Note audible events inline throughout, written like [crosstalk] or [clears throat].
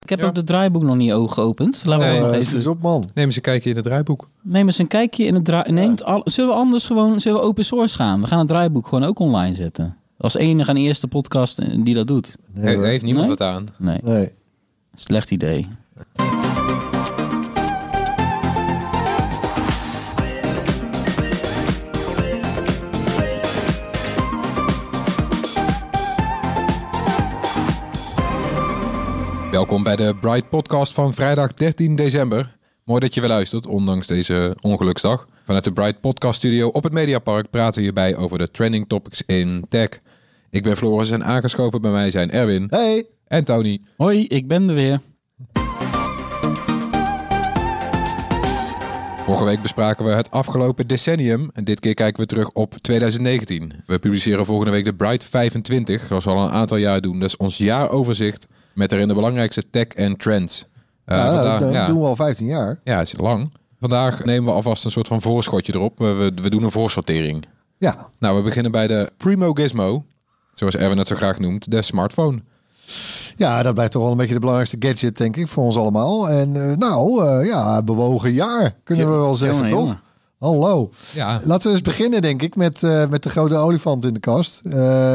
Ik heb Ja. ook de draaiboek nog niet ogen geopend. Laten we Nee, nog eens op, man. Neem eens een kijkje in het draaiboek. Neem eens een kijkje in het draai... Neem het al... Zullen we anders gewoon zullen we open source gaan? We gaan het draaiboek gewoon ook online zetten. Als enige en eerste podcast eh, die dat doet. Nee, He- heeft niemand Nee? wat aan. Nee, nee. slecht idee. Welkom bij de Bright Podcast van vrijdag 13 december. Mooi dat je weer luistert, ondanks deze ongeluksdag. Vanuit de Bright Podcast Studio op het Mediapark praten we hierbij over de trending topics in tech. Ik ben Floris en aangeschoven bij mij zijn Erwin Hey, en Tony. Hoi, ik ben er weer. Vorige week bespraken we het afgelopen decennium en dit keer kijken we terug op 2019. We publiceren volgende week de Bright 25, zoals we al een aantal jaar doen. Dat is ons jaaroverzicht met erin de belangrijkste tech en trends. Eh, ja, vandaag- dat ja. doen we al 15 jaar. Ja, het is lang. Vandaag nemen we alvast een soort van voorschotje erop. We, we, we doen een voorsortering. Ja, Nou, we beginnen bij de Primo Gizmo. Zoals Erwin het zo graag noemt, de smartphone. ja, dat blijft toch wel een beetje de belangrijkste gadget, denk ik, voor ons allemaal. En eh, nou, eh, ja, bewogen jaar, kunnen we wel zeggen, Jongen, toch? jongen. Hallo. Ja, Laten we eens beginnen, denk ik, met, eh, met de grote olifant in de kast. Eh,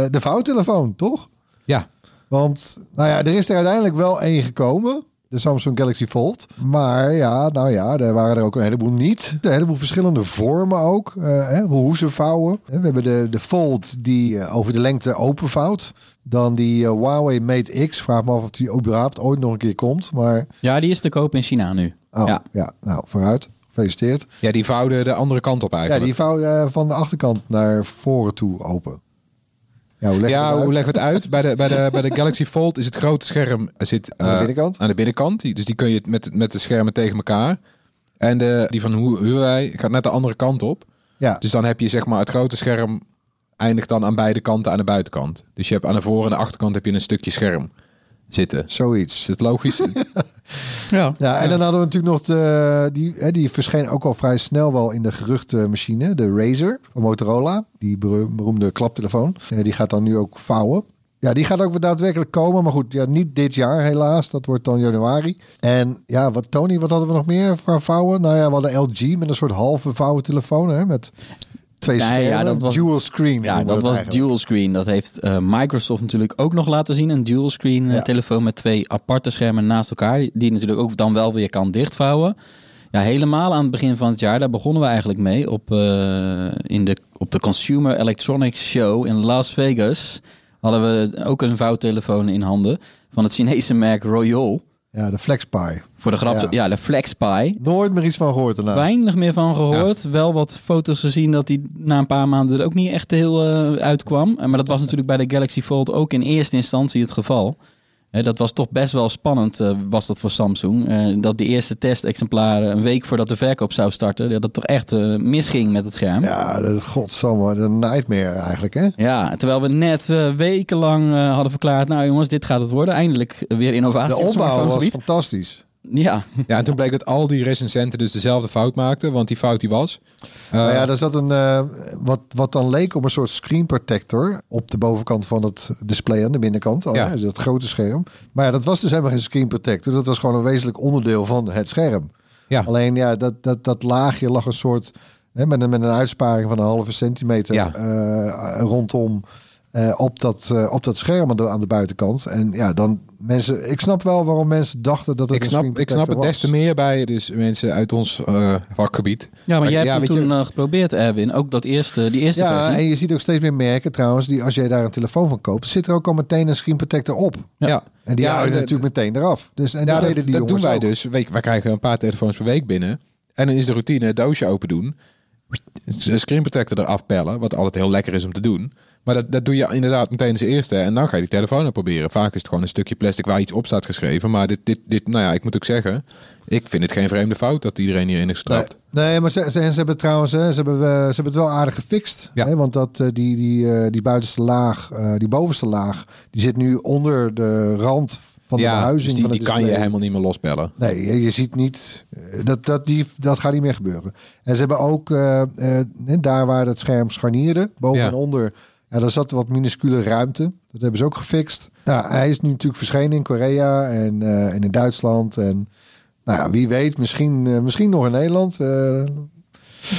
de vouwtelefoon, toch? ja. Want, nou ja, er is er uiteindelijk wel één gekomen. De Samsung Galaxy Fold. Maar ja, nou ja, er waren er ook een heleboel niet. Een heleboel verschillende vormen ook. eh, hè, hoe ze vouwen. We hebben de, de Fold die eh, over de lengte open vouwt. Dan die eh, Huawei Mate X. Vraag me af of die überhaupt ooit nog een keer komt. Maar, Ja, die is te koop in China nu. oh, ja. Ja. nou, vooruit. Gefeliciteerd. ja, die vouwde de andere kant op Ja, eigenlijk. die vouw eh, van de achterkant naar voren toe open. Ja, hoe Ja, hoe leggen we het uit? Bij de, bij, de, bij de Galaxy Fold is het grote scherm zit, Aan de eh, binnenkant? aan de binnenkant. Dus die kun je met, met de schermen tegen elkaar. En de, die van Hu- Huawei gaat net de andere kant op. Ja, Dus dan heb je zeg maar het grote scherm eindigt dan aan beide kanten aan de buitenkant. Dus je hebt aan de voor- en de achterkant heb je een stukje scherm zitten. zoiets. Is het logisch? [laughs] Ja. Ja, en dan hadden we natuurlijk nog de, die, hè, die verscheen ook al vrij snel wel in de geruchtenmachine, de Razer van Motorola, die beroemde klaptelefoon. Die gaat dan nu ook vouwen. Ja, die gaat ook daadwerkelijk komen, maar goed, ja, niet dit jaar helaas. Dat wordt dan januari. En ja, wat Tony, wat hadden we nog meer qua vouwen? Nou ja, we hadden LG met een soort halve vouwen telefoon, hè, met twee Ja, ja, dat was- dual screen. Ja, dat was eigenlijk. dual screen. Dat heeft eh, Microsoft natuurlijk ook nog laten zien. Een dual screen eh, Ja. telefoon met twee aparte schermen naast elkaar. Die natuurlijk ook dan wel weer kan dichtvouwen. Ja, helemaal aan het begin van het jaar, daar begonnen we eigenlijk mee. Op, eh, in de, op de Consumer Electronics Show in Las Vegas hadden we ook een vouwtelefoon in handen van het Chinese merk Royol. Ja, de FlexPi. Voor de grap, Ja. ja, de FlexPi. Nooit meer iets van gehoord daarna. Weinig meer van gehoord. Wel wat foto's gezien dat die na een paar maanden er ook niet echt heel eh, uitkwam. Maar dat was natuurlijk bij de Galaxy Fold ook in eerste instantie het geval. Dat was toch best wel spannend, eh, was dat voor Samsung. Eh, dat die eerste testexemplaren een week voordat de verkoop zou starten, dat het toch echt eh, misging met het scherm. Ja, dat, godsamme, de nightmare eigenlijk, hè? Ja, terwijl we net wekenlang hadden verklaard, nou jongens, dit gaat het worden. Eindelijk weer innovatie De opbouw was fantastisch. Ja, ja, en toen bleek dat al die recensenten dus dezelfde fout maakten. Want die fout die was. eh, nou ja, er zat een, eh, wat, wat dan leek op een soort screen protector op de bovenkant van het display aan de binnenkant. Oh, Ja. ja. dat grote scherm. Maar ja, dat was dus helemaal geen screen protector. Dat was gewoon een wezenlijk onderdeel van het scherm. Ja. Alleen ja, dat, dat, dat laagje lag een soort, hè, met, een, met een uitsparing van een halve centimeter Ja. eh, rondom eh, op, dat, eh, op dat scherm aan de, aan de buitenkant. En ja, dan mensen. Ik snap wel waarom mensen dachten dat het Ik snap, ik snap het des te meer bij dus mensen uit ons eh, vakgebied. Ja, maar Maar jij hebt ja, het je- toen eh, geprobeerd, Erwin. Ook dat eerste, die eerste Ja, versie. en je ziet ook steeds meer merken trouwens, die als jij daar een telefoon van koopt, zit er ook al meteen een screen protector op. Ja, En die Ja, hou je de- natuurlijk meteen eraf. Dus, en ja dat die dat doen wij ook. dus. Wij, wij krijgen een paar telefoons per week binnen. En dan is de routine het doosje open doen. Een screen protector eraf pellen. Wat altijd heel lekker is om te doen. Maar dat, dat doe je inderdaad meteen als eerste. En dan ga je die telefoon aan proberen. Vaak is het gewoon een stukje plastic waar iets op staat geschreven. Maar dit, dit, dit, nou ja, ik moet ook zeggen. Ik vind het geen vreemde fout dat iedereen hierin is Nee, getrapt. nee, maar ze, ze, en ze hebben trouwens, ze hebben, eh, ze hebben het wel aardig gefixt. Ja. Hè, want dat, eh, die, die, eh, die buitenste laag, die bovenste laag, die zit nu onder de rand van de ja, behuizing. dus die, die kan je helemaal niet meer lospellen. Nee, je, je ziet niet. Dat, dat, die, dat gaat niet meer gebeuren. En ze hebben ook daar waar het scherm scharnierde, boven Ja. en onder. Ja, daar zat wat minuscule ruimte. Dat hebben ze ook gefixt. Ja, hij is nu natuurlijk verschenen in Korea en, eh, en in Duitsland. En nou ja, wie weet, misschien, eh, misschien nog in Nederland. Eh,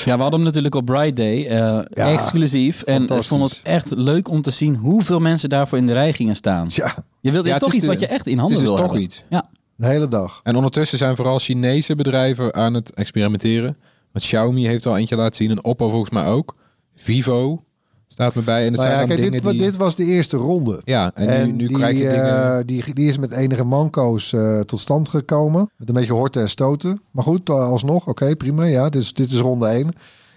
Ja, we hadden hem natuurlijk op Bright Day, eh, exclusief. En ik vond het echt leuk om te zien hoeveel mensen daarvoor in de rij gingen staan. ja, Je wilt, Ja, is toch is iets de- wat je echt in handen is dus wil toch hebben. iets. Ja, de hele dag. En ondertussen zijn vooral Chinese bedrijven aan het experimenteren. Want Xiaomi heeft al eentje laten zien. En Oppo volgens mij ook. Vivo staat me bij. En het Nou zijn ja, kijk, dingen dit, die... dit was de eerste ronde. Ja, en, En, nu, nu die, krijg je eh, dingen... die, die is met enige manco's eh, tot stand gekomen. Met een beetje horten en stoten. Maar goed, alsnog, oké, prima. Ja, dit is, dit is ronde 1.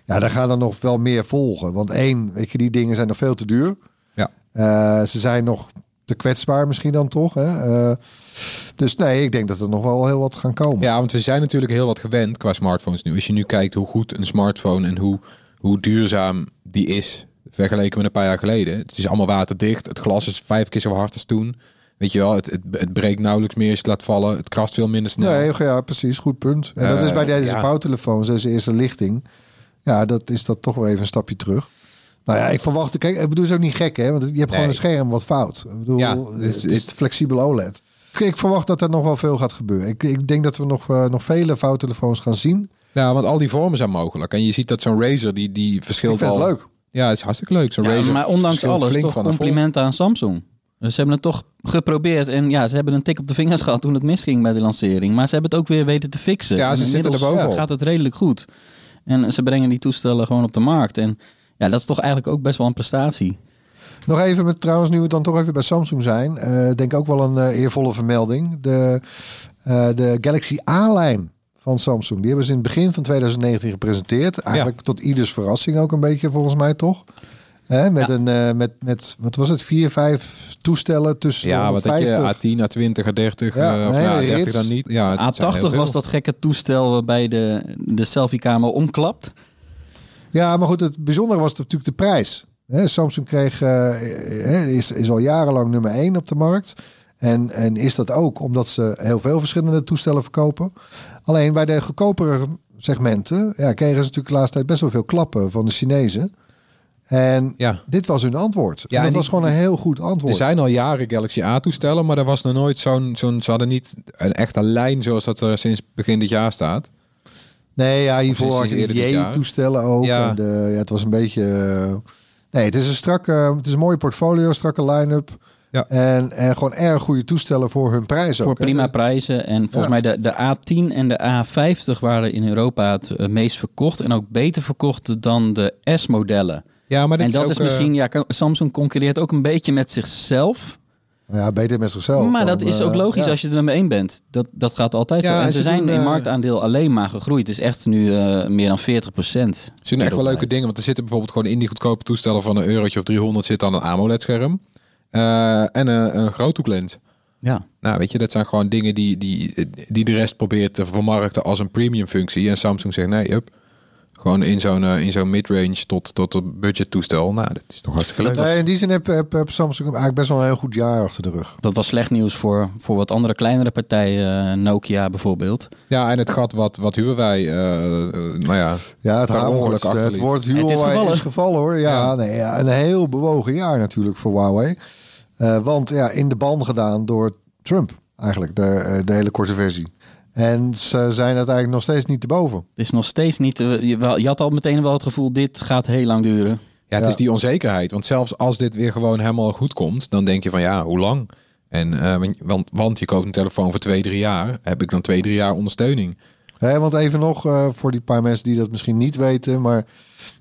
Ja, daar gaan er nog wel meer volgen. Want één, weet je, die dingen zijn nog veel te duur. Ja. Eh, ze zijn nog te kwetsbaar misschien dan toch. Hè? Dus nee, ik denk dat er nog wel heel wat gaan komen. Ja, want we zijn natuurlijk heel wat gewend qua smartphones nu. Als je nu kijkt hoe goed een smartphone en hoe, hoe duurzaam die is... vergeleken met een paar jaar geleden. Het is allemaal waterdicht. Het glas is vijf keer zo hard als toen. Weet je wel, het, het, het breekt nauwelijks meer als je het laat vallen. Het krast veel minder snel. Nee, ja, precies. Goed punt. En dat Eh, is bij deze ja. vouwtelefoons, deze eerste lichting. Ja, dat is dat toch wel even een stapje terug. Nou ja, ik verwacht... Kijk, ik bedoel, het is ook niet gek, hè? Want je hebt gewoon een scherm wat fout. Ik bedoel, Ja, het dus is het- flexibel OLED. Ik, ik verwacht dat er nog wel veel gaat gebeuren. Ik, ik denk dat we nog, eh, nog vele vouwtelefoons gaan zien. Ja, want al die vormen zijn mogelijk. En je ziet dat zo'n Razer, die, die Ik verschilt vind het al... leuk. Ja, het is hartstikke leuk. Zo'n Ja, Razer maar ondanks alles flink toch complimenten aan Samsung. Dus ze hebben het toch geprobeerd. En ja, ze hebben een tik op de vingers [laughs] gehad toen het misging bij de lancering. Maar ze hebben het ook weer weten te fixen. Ja, ze En zitten er bovenop. gaat het redelijk goed. En ze brengen die toestellen gewoon op de markt. En ja, dat is toch eigenlijk ook best wel een prestatie. Nog even met, trouwens, nu we dan toch even bij Samsung zijn. eh, denk ook wel een eh, eervolle vermelding. De, eh, de Galaxy A-lijn van Samsung. Die hebben ze in het begin van 2019 gepresenteerd. Eigenlijk tot ieders verrassing ook een beetje, volgens mij toch? Hè, met, Ja. een, eh, met, met, wat was het, vier, vijf toestellen tussen Ja, wat had je? 150. A10, A20, A30. Ja, eh, of een ja, hele 30 rits. dan niet. Ja, het zijn heel A80 veel. was dat gekke toestel waarbij de, de selfiekamer omklapt. Ja, maar goed, het bijzondere was natuurlijk de prijs. Hè, Samsung kreeg, eh, eh, is, is al jarenlang nummer 1 op de markt. En, en is dat ook omdat ze heel veel verschillende toestellen verkopen. Alleen bij de goedkopere segmenten ja, kregen ze natuurlijk de laatste tijd best wel veel klappen van de Chinezen. En Ja. dit was hun antwoord. Ja, en dat en was die- gewoon een heel goed Er antwoord. zijn al jaren Galaxy A-toestellen, maar er was nog nooit zo'n... zo'n ze hadden niet een echte lijn zoals dat er sinds begin dit jaar staat. Nee, ja, hiervoor had je de. J-toestellen ook. Ja. En de, ja, het was een beetje... eh, nee, het is een strakke... Het is een mooie portfolio, strakke line-up. Ja. En, en gewoon erg goede toestellen voor hun prijs ook. Voor hè. prima prijzen. En volgens Ja. mij de, de A10 en de A50 waren in Europa het eh, meest verkocht. En ook beter verkocht dan de S-modellen. Ja, maar dit En dat ook, is eh, misschien, ja, kan- Samsung concurreert ook een beetje met zichzelf. Ja, beter met zichzelf. maar dan, dat is eh, ook logisch ja. als je er nummer 1 bent. Dat, dat gaat altijd Ja, zo. En en ze, ze zijn doen, in eh, marktaandeel alleen maar gegroeid. Het is echt nu eh, meer dan 40 procent. Ze doen echt wel leuke dingen, want er zitten bijvoorbeeld gewoon in die goedkope toestellen van een eurotje of 300 zit dan een AMOLED-scherm Eh, en een, een groothoeklens. Ja. Nou, weet je, dat zijn gewoon dingen die, die, die de rest probeert te vermarkten als een premium functie. En Samsung zegt nee, up. Gewoon in zo'n eh, in zo'n midrange tot, tot een budget toestel. Nou, dat is toch hartstikke leuk. Nee, in die zin heb, heb, heb Samsung eigenlijk best wel een heel goed jaar achter de rug. Dat was slecht nieuws voor, voor wat andere kleinere partijen. eh, Nokia bijvoorbeeld. Ja, en het gat wat, wat Huawei, eh, eh, nou ja, Ja, het ongeluk het woord Het is gevallen. is gevallen hoor. Ja, Ja. Nee, ja, een heel bewogen jaar natuurlijk voor Huawei. Eh, want ja, in de ban gedaan door Trump eigenlijk, de, eh, de hele korte versie. En ze zijn uiteindelijk nog steeds niet te boven. Het is nog steeds niet... eh, je, had al meteen wel het gevoel, dit gaat heel lang duren. Ja, het Ja. is die onzekerheid. Want zelfs als dit weer gewoon helemaal goed komt, dan denk je van ja, hoe lang? En, eh, want- want, je koopt een telefoon voor twee, drie jaar. Heb ik dan twee, drie jaar ondersteuning? Hè, want even nog eh, voor die paar mensen die dat misschien niet weten, maar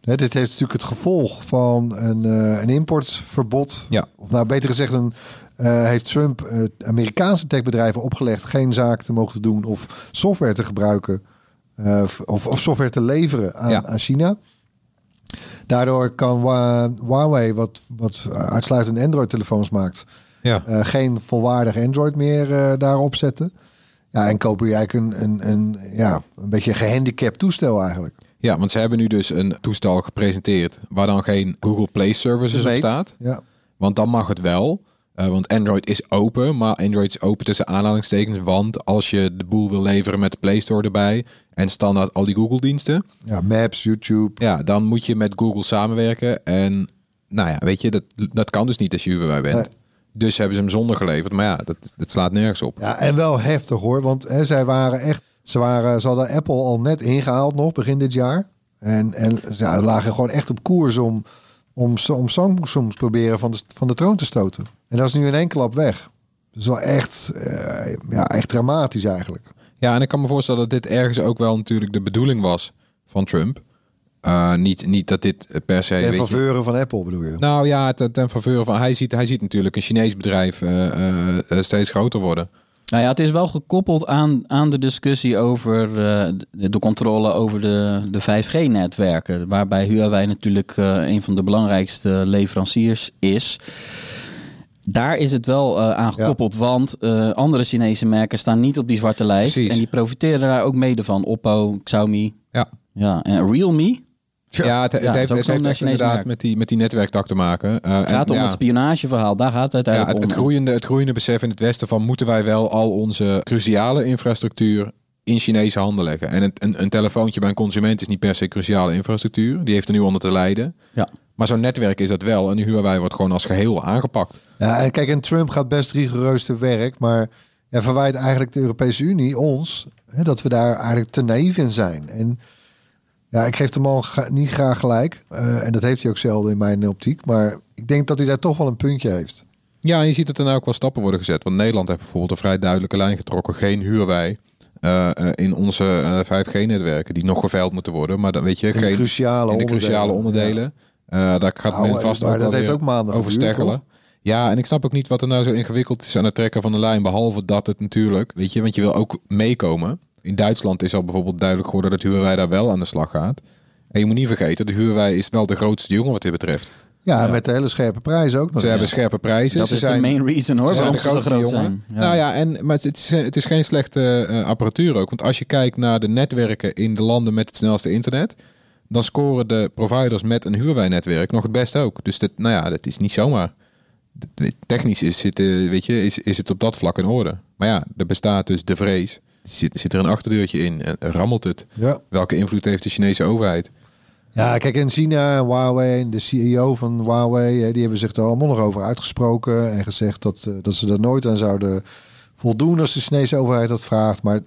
hè, dit heeft natuurlijk het gevolg van een, eh, een importverbod. Ja. Of nou, beter gezegd, een, eh, heeft Trump eh, Amerikaanse techbedrijven opgelegd geen zaak te mogen doen of software te gebruiken of, of software te leveren aan, Ja. aan China. Daardoor kan Huawei, wat, wat uitsluitend Android-telefoons maakt, Ja. geen volwaardig Android meer daarop zetten. Ja, en kopen je eigenlijk een, een, een, ja, een beetje een gehandicapt toestel eigenlijk. Ja, want ze hebben nu dus een toestel gepresenteerd waar dan geen Google Play Services op staat. Ja. Want dan mag het wel. Eh, want Android is open, maar Android is open tussen aanhalingstekens. Want als je de boel wil leveren met de Play Store erbij en standaard al die Google-diensten, ja, Maps, YouTube. ja, dan moet je met Google samenwerken. En nou ja, weet je, dat, dat kan dus niet als je Huawei bent. Nee. Dus hebben ze hem zonder geleverd. Maar ja, dat, dat slaat nergens op. Ja, en wel heftig hoor, want hè, zij waren echt, ze, waren, ze hadden Apple al net ingehaald nog begin dit jaar. En, en ja, ze lagen gewoon echt op koers om, om, om Samsung proberen van de, van de troon te stoten. En dat is nu in één klap weg. Dat is wel echt, eh, ja, echt dramatisch eigenlijk. Ja, en ik kan me voorstellen dat dit ergens ook wel natuurlijk de bedoeling was van Trump. Uh, niet, niet dat dit per se... En weet je- faveuren van Apple bedoel je? Nou ja, ten, ten faveur van... Hij ziet, hij ziet natuurlijk een Chinees bedrijf eh, eh, eh, steeds groter worden. Nou ja, het is wel gekoppeld aan, aan de discussie over eh, de, controle over de, de 5G-netwerken. Waarbij Huawei natuurlijk eh, een van de belangrijkste leveranciers is. Daar is het wel eh, aan gekoppeld, want andere Chinese merken staan niet op die zwarte lijst. Precies. En die profiteren daar ook mede van. Oppo, Xiaomi. Ja. Ja, en Realme Ja, het, het Ja, heeft, het heeft echt inderdaad merk. met die, met die netwerktak te maken. Eh, en gaat om ja, het spionageverhaal. Daar gaat het ja, uiteindelijk het, het, om. groeiende, het groeiende besef in het Westen van... moeten wij wel al onze cruciale infrastructuur in Chinese handen leggen. En het, een, een telefoontje bij een consument is niet per se cruciale infrastructuur. Die heeft er nu onder te lijden. Ja. Maar zo'n netwerk is dat wel. En Huawei wordt gewoon als geheel aangepakt. Ja, en kijk, en Trump gaat best rigoureus te werk, maar ja, verwijt eigenlijk de Europese Unie ons hè, dat we daar eigenlijk te naïef in zijn. En ja, ik geef de man niet graag gelijk. eh, en dat heeft hij ook zelden in mijn optiek. Maar ik denk dat hij daar toch wel een puntje heeft. Ja, en je ziet dat er nou ook wel stappen worden gezet. Want Nederland heeft bijvoorbeeld een vrij duidelijke lijn getrokken. Geen Huawei eh, eh, in onze eh, 5G-netwerken die nog geveild moeten worden. Maar dan weet je, In de geen cruciale in de onderdelen. cruciale onderdelen. Daar gaat men vast ook dat wel heeft weer ook maanden over steggelen. Ja, en ik snap ook niet wat er nou zo ingewikkeld is aan het trekken van de lijn. Behalve dat het natuurlijk, weet je, want je wil ook meekomen. In Duitsland is al bijvoorbeeld duidelijk geworden dat Huawei daar wel aan de slag gaat. En je moet niet vergeten, de Huawei is wel de grootste jongen wat dit betreft. Ja, met de hele scherpe prijs ook nog. Ze eens. hebben scherpe prijzen. Dat ze is zijn, de main reason hoor, ze zijn waarom de ze zo grootste groot jongen. zijn. Nou ja, en, maar het is, het is geen slechte eh, apparatuur ook. Want als je kijkt naar de netwerken in de landen met het snelste internet, dan scoren de providers met een Huawei-netwerk nog het best ook. Dus dat, nou ja, dat is niet zomaar. Technisch is het, eh, weet je, is, is het op dat vlak in orde. Maar ja, er bestaat dus de vrees. Zit, zit er een achterdeurtje in? En rammelt het? Ja. Welke invloed heeft de Chinese overheid? Ja, kijk, in China, Huawei en de CEO van Huawei, die hebben zich er allemaal nog over uitgesproken en gezegd dat, eh, dat ze er nooit aan zouden voldoen als de Chinese overheid dat vraagt. Maar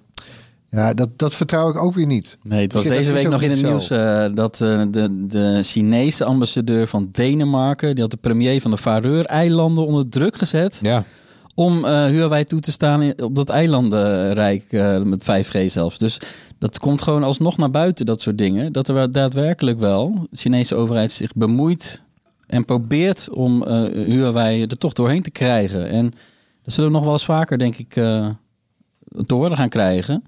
ja, dat, dat vertrouw ik ook weer niet. Nee, het was Ik deze week nog in het zo. nieuws eh, dat eh, de, de Chinese ambassadeur van Denemarken, die had de premier van de Faroe-eilanden onder druk gezet Ja, om eh, Huawei toe te staan op dat eilandenrijk eh, met 5G zelfs. Dus dat komt gewoon alsnog naar buiten, dat soort dingen. Dat er daadwerkelijk wel de Chinese overheid zich bemoeit en probeert om eh, Huawei er toch doorheen te krijgen. En dat zullen we nog wel eens vaker, denk ik, eh te horen gaan krijgen.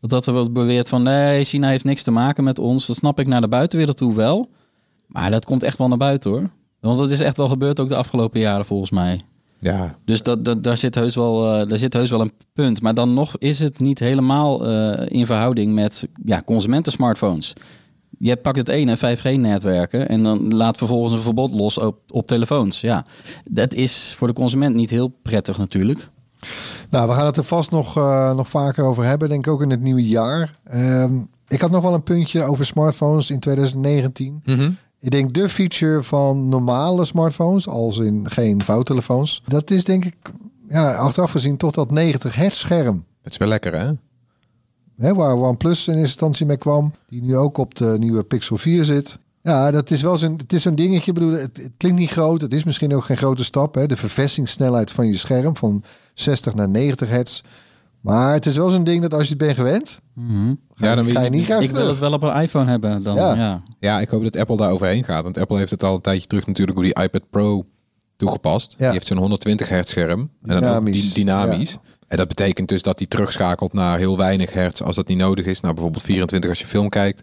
Dat dat er wordt beweerd van nee, China heeft niks te maken met ons. Dat snap ik naar de buitenwereld toe wel. Maar dat komt echt wel naar buiten hoor. Want dat is echt wel gebeurd ook de afgelopen jaren volgens mij. Ja, Dus dat, dat, daar, zit heus wel, eh, daar zit heus wel een punt. Maar dan nog is het niet helemaal eh, in verhouding met ja, consumentensmartphones. Je pakt het ene 5G-netwerken en dan laat vervolgens een verbod los op, op telefoons. Ja, dat is voor de consument niet heel prettig natuurlijk. Nou, we gaan het er vast nog, eh, nog vaker over hebben, denk ik ook in het nieuwe jaar. Ehm, ik had nog wel een puntje over smartphones in 2019. Mhm. Ik denk de feature van normale smartphones, als in geen vouwtelefoons, dat is denk ik, ja, achteraf gezien toch dat 90 hertz scherm. dat is wel lekker hè? Hè, waar OnePlus in instantie mee kwam. Die nu ook op de nieuwe Pixel 4 zit. Ja, dat is wel zo'n, het is zo'n dingetje. Bedoel, het, het klinkt niet groot. Het is misschien ook geen grote stap. Hè? De verversingssnelheid van je scherm van 60 naar 90 hertz. Maar het is wel zo'n ding dat als je het bent gewend, Mhm. ga, Ja, dan ga je je niet graag Ik wil het wel op een iPhone hebben dan. Ja. Ja. Ja, ik hoop dat Apple daar overheen gaat. Want Apple heeft het al een tijdje terug natuurlijk op die iPad Pro toegepast. Ja. Die heeft zo'n 120 hertz scherm. En dan ook Dynamisch. dy- dynamisch. En dat betekent dus dat hij terugschakelt naar heel weinig hertz als dat niet nodig is. Nou, bijvoorbeeld 24 als je film kijkt.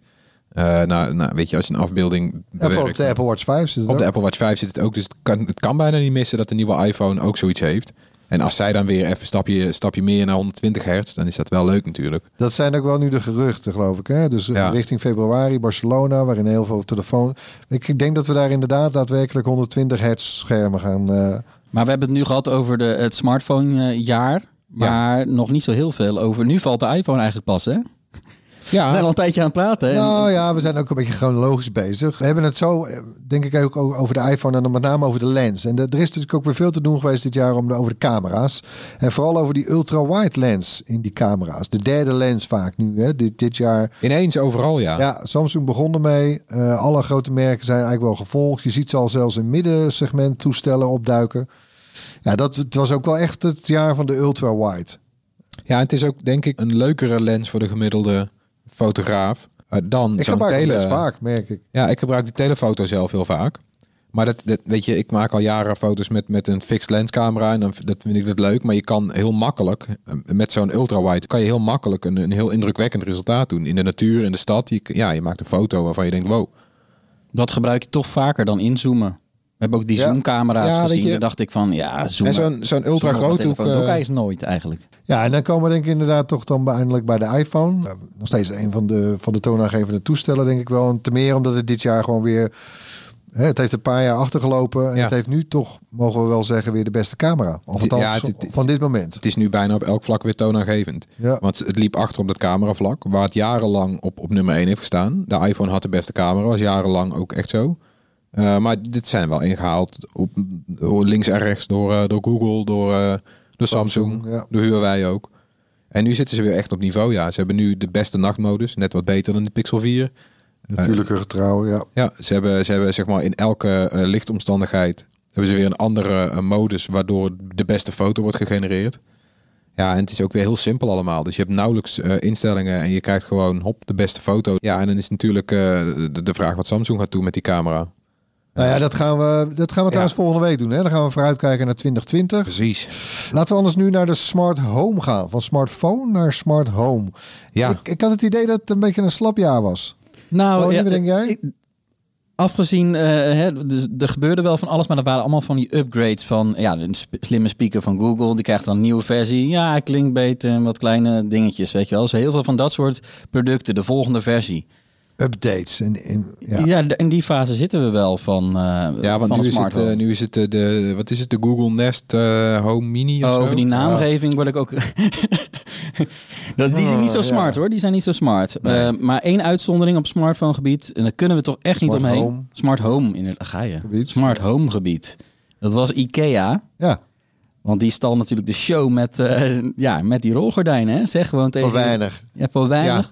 Eh nou, nou, weet je, als je een afbeelding Apple, op bewerkt. de Apple Watch 5 zit het Op de ook. Apple Watch 5 zit het ook. Dus het kan, het kan bijna niet missen dat de nieuwe iPhone ook zoiets heeft. En als zij dan weer even een stapje, stapje meer naar 120 hertz, dan is dat wel leuk natuurlijk. Dat zijn ook wel nu de geruchten, geloof ik. Hè? Dus eh, Ja. richting februari, Barcelona, waarin heel veel telefoon. Ik, denk dat we daar inderdaad daadwerkelijk 120 hertz schermen gaan. eh, Maar we hebben het nu gehad over de, het smartphone-jaar. Maar nog niet zo heel veel over. Nu valt de iPhone eigenlijk pas, hè? We zijn Ja, al een tijdje aan het praten. hè? Nou ja, we zijn ook een beetje chronologisch bezig. We hebben het zo, eh, denk ik, ook over de iPhone en dan met name over de lens. En er er is natuurlijk ook weer veel te doen geweest dit jaar om de, over de camera's. En vooral over die ultra-wide lens in die camera's. De derde lens vaak nu, hè, dit, dit jaar. ineens overal ja. Ja, Samsung begon ermee. Eh, alle grote merken zijn eigenlijk wel gevolgd. Je ziet ze al zelfs in middensegment toestellen opduiken. Ja, dat het was ook wel echt het jaar van de ultra-wide. Ja, het is ook denk ik een leukere lens voor de gemiddelde fotograaf eh, dan Ik zo'n gebruik tele. best vaak, merk ik. Ja, ik gebruik de telefoto zelf heel vaak. Maar dat, dat weet je, ik maak al jaren foto's met, met een fixed lens camera en dan dat vind ik dat leuk. Maar je kan heel makkelijk eh, met zo'n ultrawide kan je heel makkelijk een, een heel indrukwekkend resultaat doen in de natuur, in de stad. Je, ja, je maakt een foto waarvan je denkt, wow. Dat gebruik je toch vaker dan inzoomen. We hebben ook die zoomcamera's Ja, gezien. je- Daar dacht ik van, ja, zoom. En zo'n zo'n ultra groot hoek. Dat doe ik eh, eigenlijk nooit eigenlijk. Ja, en dan komen we denk ik inderdaad toch dan eindelijk bij de iPhone. Nog steeds een van de, van de toonaangevende toestellen, denk ik wel. En te meer omdat het dit jaar gewoon weer... Hè, het heeft een paar jaar achtergelopen. En Ja. het heeft nu toch, mogen we wel zeggen, weer de beste camera. Of althans, Ja, het- het- van dit moment. Het is nu bijna op elk vlak weer toonaangevend. Ja. Want het liep achter op dat cameravlak, waar het jarenlang op, op nummer 1 heeft gestaan. De iPhone had de beste camera, was jarenlang ook echt zo. Eh, maar dit zijn wel ingehaald op, links en rechts door, eh, door Google, door, eh, door Samsung, Samsung, ja. door Huawei ook. En nu zitten ze weer echt op niveau. Ja, ze hebben nu de beste nachtmodus, net wat beter dan de Pixel 4. Natuurlijke getrouw, ja. Ja, ze hebben, ze hebben zeg maar in elke lichtomstandigheid hebben ze weer een andere modus waardoor de beste foto wordt gegenereerd. Ja, en het is ook weer heel simpel allemaal. Dus je hebt nauwelijks instellingen en je krijgt gewoon hop de beste foto. Ja, en dan is natuurlijk de, de vraag wat Samsung gaat doen met die camera. Nou ja, dat gaan we, dat gaan we trouwens volgende week doen. Hè? Dan gaan we vooruitkijken naar 2020. Precies. Laten we anders nu naar de smart home gaan. Van smartphone naar smart home. Ja, Ik, ik had het idee dat het een beetje een slap jaar was. Nou, ja, wat denk jij? ik- afgezien, eh, hè, dus er gebeurde wel van alles, maar er waren allemaal van die upgrades van ja, een slimme speaker van Google. Die krijgt dan een nieuwe versie. Ja, klinkt beter en wat kleine dingetjes, weet je wel. Dus heel veel van dat soort producten, de volgende versie. Updates. En, en, ja. Ja, de- in die fase zitten we wel van, eh ja want van nu is, het, eh, nu is het eh, de, wat is het, de Google Nest eh, Home Mini of Oh, zo? over die naamgeving word ik ook. [laughs] dat, die zijn niet zo Oh, smart ja. hoor. Die zijn niet zo smart. Nee. Eh, maar één uitzondering op smartphonegebied. En daar kunnen we toch echt niet omheen. home. Smart home. Inderdaad, ga je. Gebied. Smart home gebied. Dat was IKEA. ja, Want die stal natuurlijk de show met, eh, ja, met die rolgordijnen. Hè? Zeg gewoon tegen. voor weinig. Ja, voor weinig.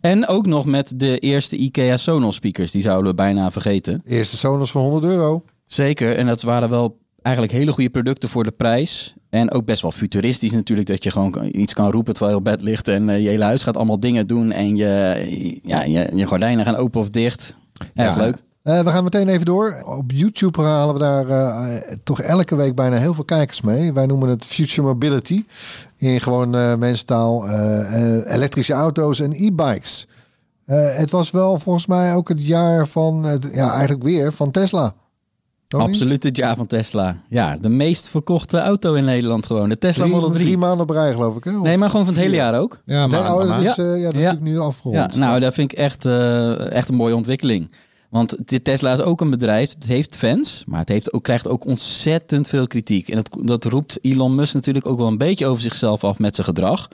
En ook nog met de eerste IKEA Sonos speakers. Die zouden we bijna vergeten. Eerste Sonos voor 100 euro. Zeker, en dat waren wel eigenlijk hele goede producten voor de prijs. En ook best wel futuristisch natuurlijk, dat je gewoon iets kan roepen terwijl je op bed ligt. En eh, je hele huis gaat allemaal dingen doen en je, ja, je, je gordijnen gaan open of dicht. Erg Ja. leuk. Eh, we gaan meteen even door. Op YouTube halen we daar eh, toch elke week bijna heel veel kijkers mee. Wij noemen het Future Mobility. In gewoon eh mensentaal. elektrische auto's en e-bikes. Eh, het was wel volgens mij ook het jaar van, het- ja eigenlijk weer, van Tesla. Tony? Absoluut het jaar van Tesla. Ja, de meest verkochte auto in Nederland gewoon. De Tesla Drie, Model 3. drie maanden op rij geloof ik. Hè? Of- Nee, maar gewoon van het hele jaar ook. Ja, maar, oh, dat is, eh, ja, dat is Ja. natuurlijk nu afgerond. Ja, nou, dat vind ik echt, eh, echt een mooie ontwikkeling. Want Tesla is ook een bedrijf, het heeft fans, maar het heeft ook, krijgt ook ontzettend veel kritiek. En dat, dat roept Elon Musk natuurlijk ook wel een beetje over zichzelf af met zijn gedrag.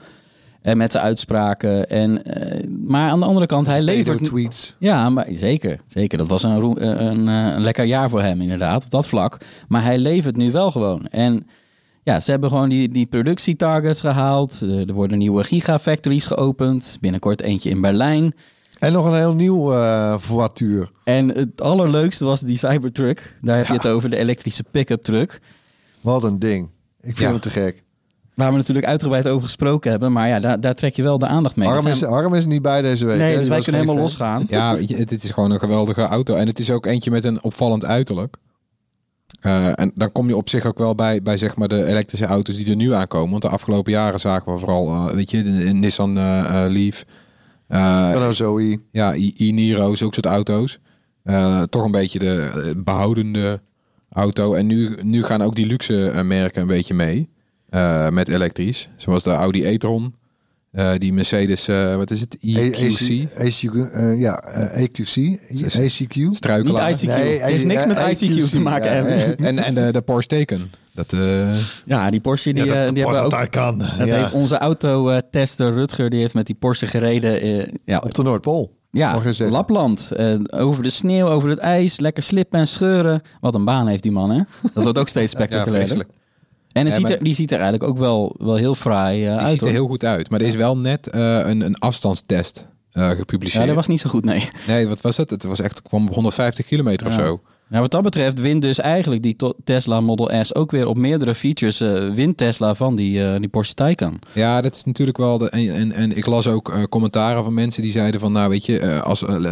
En met zijn uitspraken. En, eh, maar aan de andere kant, hij levert... tweets. Ja, maar zeker. Zeker. Dat was een, roe- een, een, eh, een lekker jaar voor hem inderdaad, op dat vlak. Maar hij levert nu wel gewoon. En ja, ze hebben gewoon die, die productietargets gehaald. Eh, Er worden nieuwe gigafactories geopend. Binnenkort eentje in Berlijn. En nog een heel nieuw eh voituur. En het allerleukste was die Cybertruck. Daar heb je het over, de elektrische pick-up truck. Wat een ding. Ik vind Ja. hem te gek. Waar we natuurlijk uitgebreid over gesproken hebben. Maar ja, daar, daar trek je wel de aandacht mee. Harm Dat is, zijn- Harm is niet bij deze week. nee, hè? dus wij kunnen helemaal losgaan. Ja, het, het is gewoon een geweldige auto. En het is ook eentje met een opvallend uiterlijk. Eh, en dan kom je op zich ook wel bij, bij zeg maar de elektrische auto's die er nu aankomen. Want de afgelopen jaren zagen we vooral, eh, weet je, de, de Nissan Leaf. Eh, Renault Zoe. ja, I- i-Niro, zulke soort auto's. Eh, toch een beetje de eh, behoudende auto. En nu, nu gaan ook die luxe eh, merken een beetje mee. eh, met elektrisch. Zoals de Audi e-tron. eh, die Mercedes, eh, wat is het? EQC. Eh, ja, eh, EQC. ACQ. Struikelaar. Niet ICQ. Nee, het heeft niks met eh, ICQ te maken. ja, Em. ja, ja. En, en de, de Porsche Taycan. Dat, eh, Ja, die Porsche die, eh, die hebben we ook. kan. Dat heeft onze autotester Rutger, die heeft met die Porsche gereden. eh, ja, Op de Noordpool. ja. Lapland. Eh, over de sneeuw, over het ijs, lekker slippen en scheuren. Wat een baan heeft die man, hè? Dat wordt ook steeds [laughs] ja, spectaculairder. vreselijk. en hij Ja, ziet maar- er, die ziet er eigenlijk ook wel, wel heel fraai eh, Die uit. ziet er heel goed uit. Maar er is wel net eh, een, een afstandstest eh, gepubliceerd. Ja, dat was niet zo goed, nee. Nee, wat was het? Het was echt, kwam op 150 kilometer of Ja. zo. Nou, wat dat betreft wint dus eigenlijk die Tesla Model S ook weer op meerdere features. eh wint Tesla van die, eh, die Porsche Taycan. Ja, dat is natuurlijk wel. De, en, en, en ik las ook eh, commentaren van mensen die zeiden van, nou weet je, eh, als, want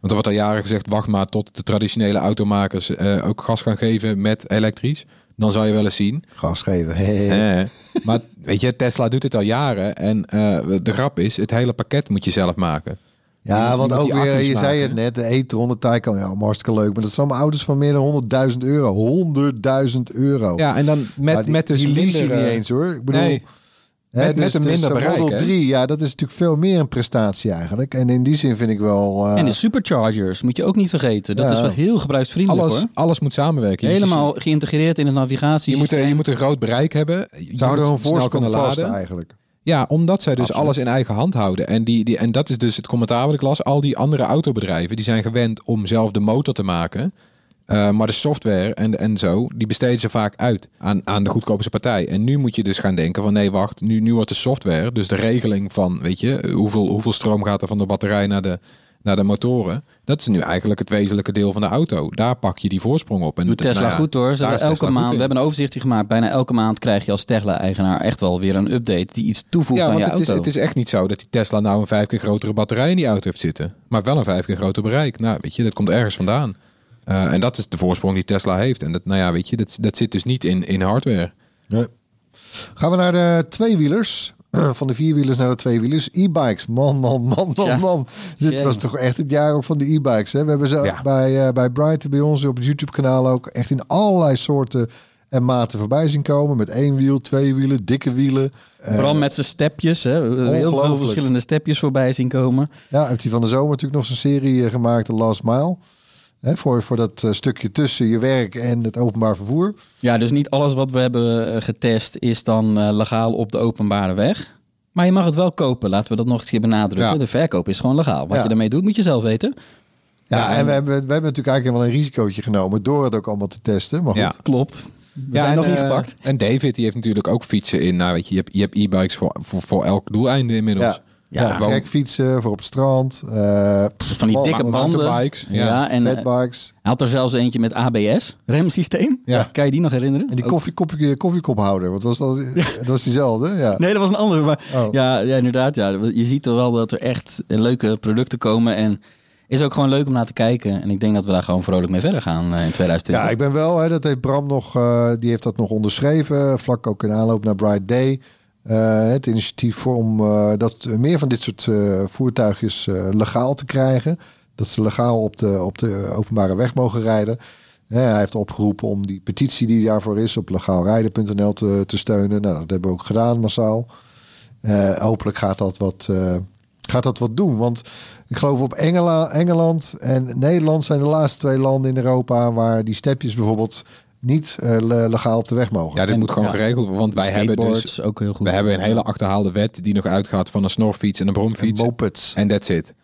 er wordt al jaren gezegd, wacht maar tot de traditionele automakers eh, ook gas gaan geven met elektrisch. Dan zal je wel eens zien. Gas geven. Hey. Eh, maar weet je, Tesla doet het al jaren. En eh, de grap is, het hele pakket moet je zelf maken. Ja, want ook weer, je zei het net, de e-tron, de Taycan, ja, hartstikke leuk. Maar dat zijn allemaal auto's van meer dan 100.000 euro. 100.000 euro. Ja, en dan met, Maar die, met dus die minder, niet eh, eens hoor. Ik bedoel, nee. hè, met- met een minder bereik, Model hè? 3, ja, dat is natuurlijk veel meer een prestatie eigenlijk. En in die zin vind ik wel... eh, en de superchargers moet je ook niet vergeten. Dat Ja. is wel heel gebruiksvriendelijk alles, hoor. alles moet samenwerken. Je moet dus- Helemaal geïntegreerd in het navigatie. Je moet, er- je moet een groot bereik hebben. Je moet hun snel voorsprong kunnen laden. eigenlijk. Ja, omdat zij dus Absoluut. alles in eigen hand houden. En, die, die, en dat is dus het commentaar wat ik las. Al die andere autobedrijven die zijn gewend om zelf de motor te maken. Eh, maar de software en, en zo, die besteden ze vaak uit aan, aan de goedkoopste partij. En nu moet je dus gaan denken van nee, wacht, nu, nu wordt de software, dus de regeling van, weet je, hoeveel, hoeveel stroom gaat er van de batterij naar de, naar de motoren. Dat is nu eigenlijk het wezenlijke deel van de auto. Daar pak je die voorsprong op. En Doet Tesla nou ja, goed hoor. Ze is elke Tesla goed maand, we hebben een overzichtje gemaakt. Bijna elke maand krijg je als Tesla-eigenaar echt wel weer een update die iets toevoegt Ja, aan want je het is, auto. het is echt niet zo dat die Tesla nou een vijf keer grotere batterij in die auto heeft zitten. Maar wel een vijf keer groter bereik. Nou, weet je, dat komt ergens vandaan. Eh, en dat is de voorsprong die Tesla heeft. En dat, nou ja, weet je, dat, dat zit dus niet in, in hardware. Gaan we naar de tweewielers. [clears throat] Van de vierwielers naar de tweewielers. E-bikes. Man, man, man, man, man. Dit was toch echt het jaar ook van de e-bikes. Hè? We hebben ze Ja. bij, uh, bij Brighton, bij ons op het YouTube-kanaal ook echt in allerlei soorten en maten voorbij zien komen. Met één wiel, twee wielen, dikke wielen. Eh, Bram met zijn stepjes. Hè. Heel veel verschillende stepjes voorbij zien komen. Ja, heeft hij van de zomer natuurlijk nog zijn serie eh, gemaakt, de Last Mile. Hè, voor, voor dat eh, stukje tussen je werk en het openbaar vervoer. Ja, dus niet alles wat we hebben eh, getest is dan eh, legaal op de openbare weg. Maar je mag het wel kopen. Laten we dat nog eens hier benadrukken. Ja. De verkoop is gewoon legaal. Wat Ja. je daarmee doet, moet je zelf weten. Ja, Ja, en, en- we, hebben, we hebben natuurlijk eigenlijk wel een risicootje genomen door het ook allemaal te testen. Maar goed, Ja. Klopt. We ja, zijn en, nog niet gepakt. En David, die heeft natuurlijk ook fietsen in. Nou, weet je, je hebt, je hebt e-bikes voor, voor, voor elk doeleinde inmiddels. Ja, ja, trekfietsen voor op het strand. eh Van die dikke banden. mountainbikes, ja. Ja, en eh, hij had er zelfs eentje met ABS, remsysteem. Ja. Kan je die nog herinneren? En die Ook- koffiekop, koffiekophouder. Wat was dat? Dat was diezelfde, ja. Nee, dat was een andere. Maar Oh. ja, ja, inderdaad. Ja. Je ziet er wel dat er echt leuke producten komen. En is ook gewoon leuk om naar te kijken. En ik denk dat we daar gewoon vrolijk mee verder gaan eh, in 2020. Ja, ik ben wel, hè, dat heeft Bram nog, eh, die heeft dat nog onderschreven, vlak ook in aanloop naar Bright Day. Eh, het initiatief om eh, dat meer van dit soort eh, voertuigjes eh, legaal te krijgen. Dat ze legaal op de, op de openbare weg mogen rijden. Eh, hij heeft opgeroepen om die petitie die daarvoor is op legaalrijden.nl te, te steunen. Nou, dat hebben we ook gedaan massaal. Eh, hopelijk gaat dat wat, eh, gaat dat wat doen. Want ik geloof op Engela- Engeland en Nederland zijn de laatste twee landen in Europa waar die stepjes bijvoorbeeld niet eh, le- legaal op de weg mogen. Ja, dit En- moet gewoon ja. geregeld worden. Want wij hebben dus ook heel goed. we hebben een hele achterhaalde wet die nog uitgaat van een snorfiets en een en bromfiets. mopeds. En that's it.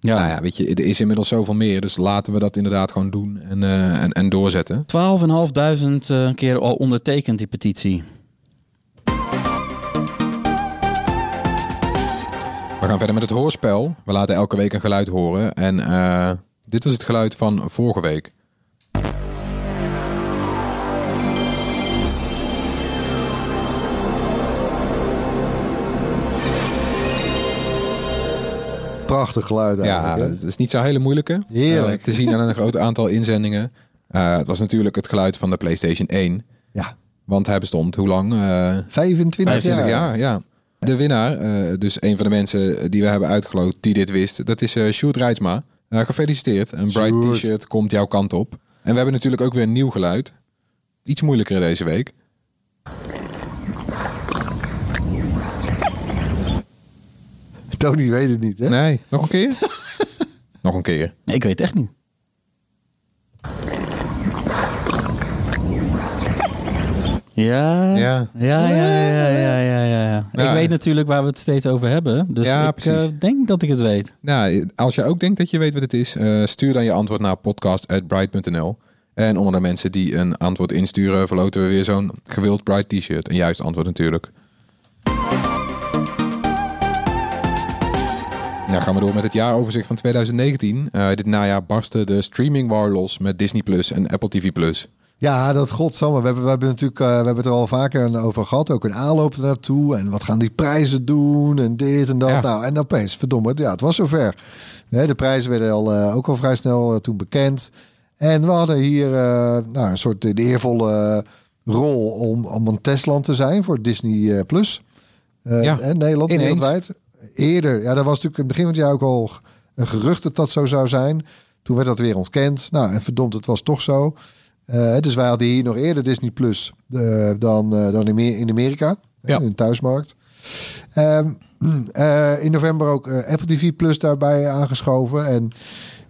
Ja. Nou ja, weet je, er is inmiddels zoveel meer. Dus laten we dat inderdaad gewoon doen en, eh, en, en doorzetten. 12.500 eh, keer al ondertekend, die petitie. We We gaan verder met het hoorspel. We laten elke week een geluid horen. En eh, dit was het geluid van vorige week. Prachtig geluid Ja, eigenlijk. hè? het is niet zo hele moeilijke. Heerlijk. Eh, te zien aan een groot aantal inzendingen. Eh, het was natuurlijk het geluid van de PlayStation 1. Ja. Want hij bestond hoe lang? Eh 25, 25 jaar. jaar, ja. De winnaar, dus een van de mensen die we hebben uitgeloot die dit wist, dat is eh Sjoerd Rijtsma. Eh, gefeliciteerd. Een bright t-shirt komt jouw kant op. En we hebben natuurlijk ook weer een nieuw geluid. Iets moeilijker deze week. [laughs] Tony weet het niet, hè? Nee, nog een keer? [laughs] nog een keer. Nee, ik weet het echt niet. Ja, ja, Ja. ja, ja, ja, ja, ja, ja. Ja. Ik weet natuurlijk waar we het steeds over hebben. Dus Ja, ik eh, denk dat ik het weet. Nou, als je ook denkt dat je weet wat het is, eh, stuur dan je antwoord naar podcast.bright.nl. En onder de mensen die een antwoord insturen, verloten we weer zo'n gewild Bright t-shirt. Een juist antwoord natuurlijk. Nou gaan we door met het jaaroverzicht van 2019. Eh, dit najaar barstte de streaming war los met Disney Plus en Apple TV Plus. Ja, dat godsamme. We hebben, we hebben natuurlijk eh, we hebben het er al vaker over gehad. Ook een aanloop ernaartoe. En wat gaan die prijzen doen? En dit en dat. Ja. Nou, en opeens, verdomme, ja, het was zover. Hè, de prijzen werden al, eh, ook al vrij snel toen bekend. En we hadden hier nou, een soort de eervolle rol om, om een testland te zijn voor Disney Plus. Ja, hè, Nederland, ineens. wereldwijd. Eerder, ja, dat was natuurlijk in het begin van het jaar ook al een gerucht dat dat zo zou zijn. Toen werd dat weer ontkend. Nou, en verdomd, het was toch zo. Eh, dus wij hadden hier nog eerder Disney Plus eh, dan, eh, dan in, in Amerika, Ja. in de thuismarkt. Ehm, [clears throat] eh, in november ook Apple TV Plus daarbij aangeschoven. En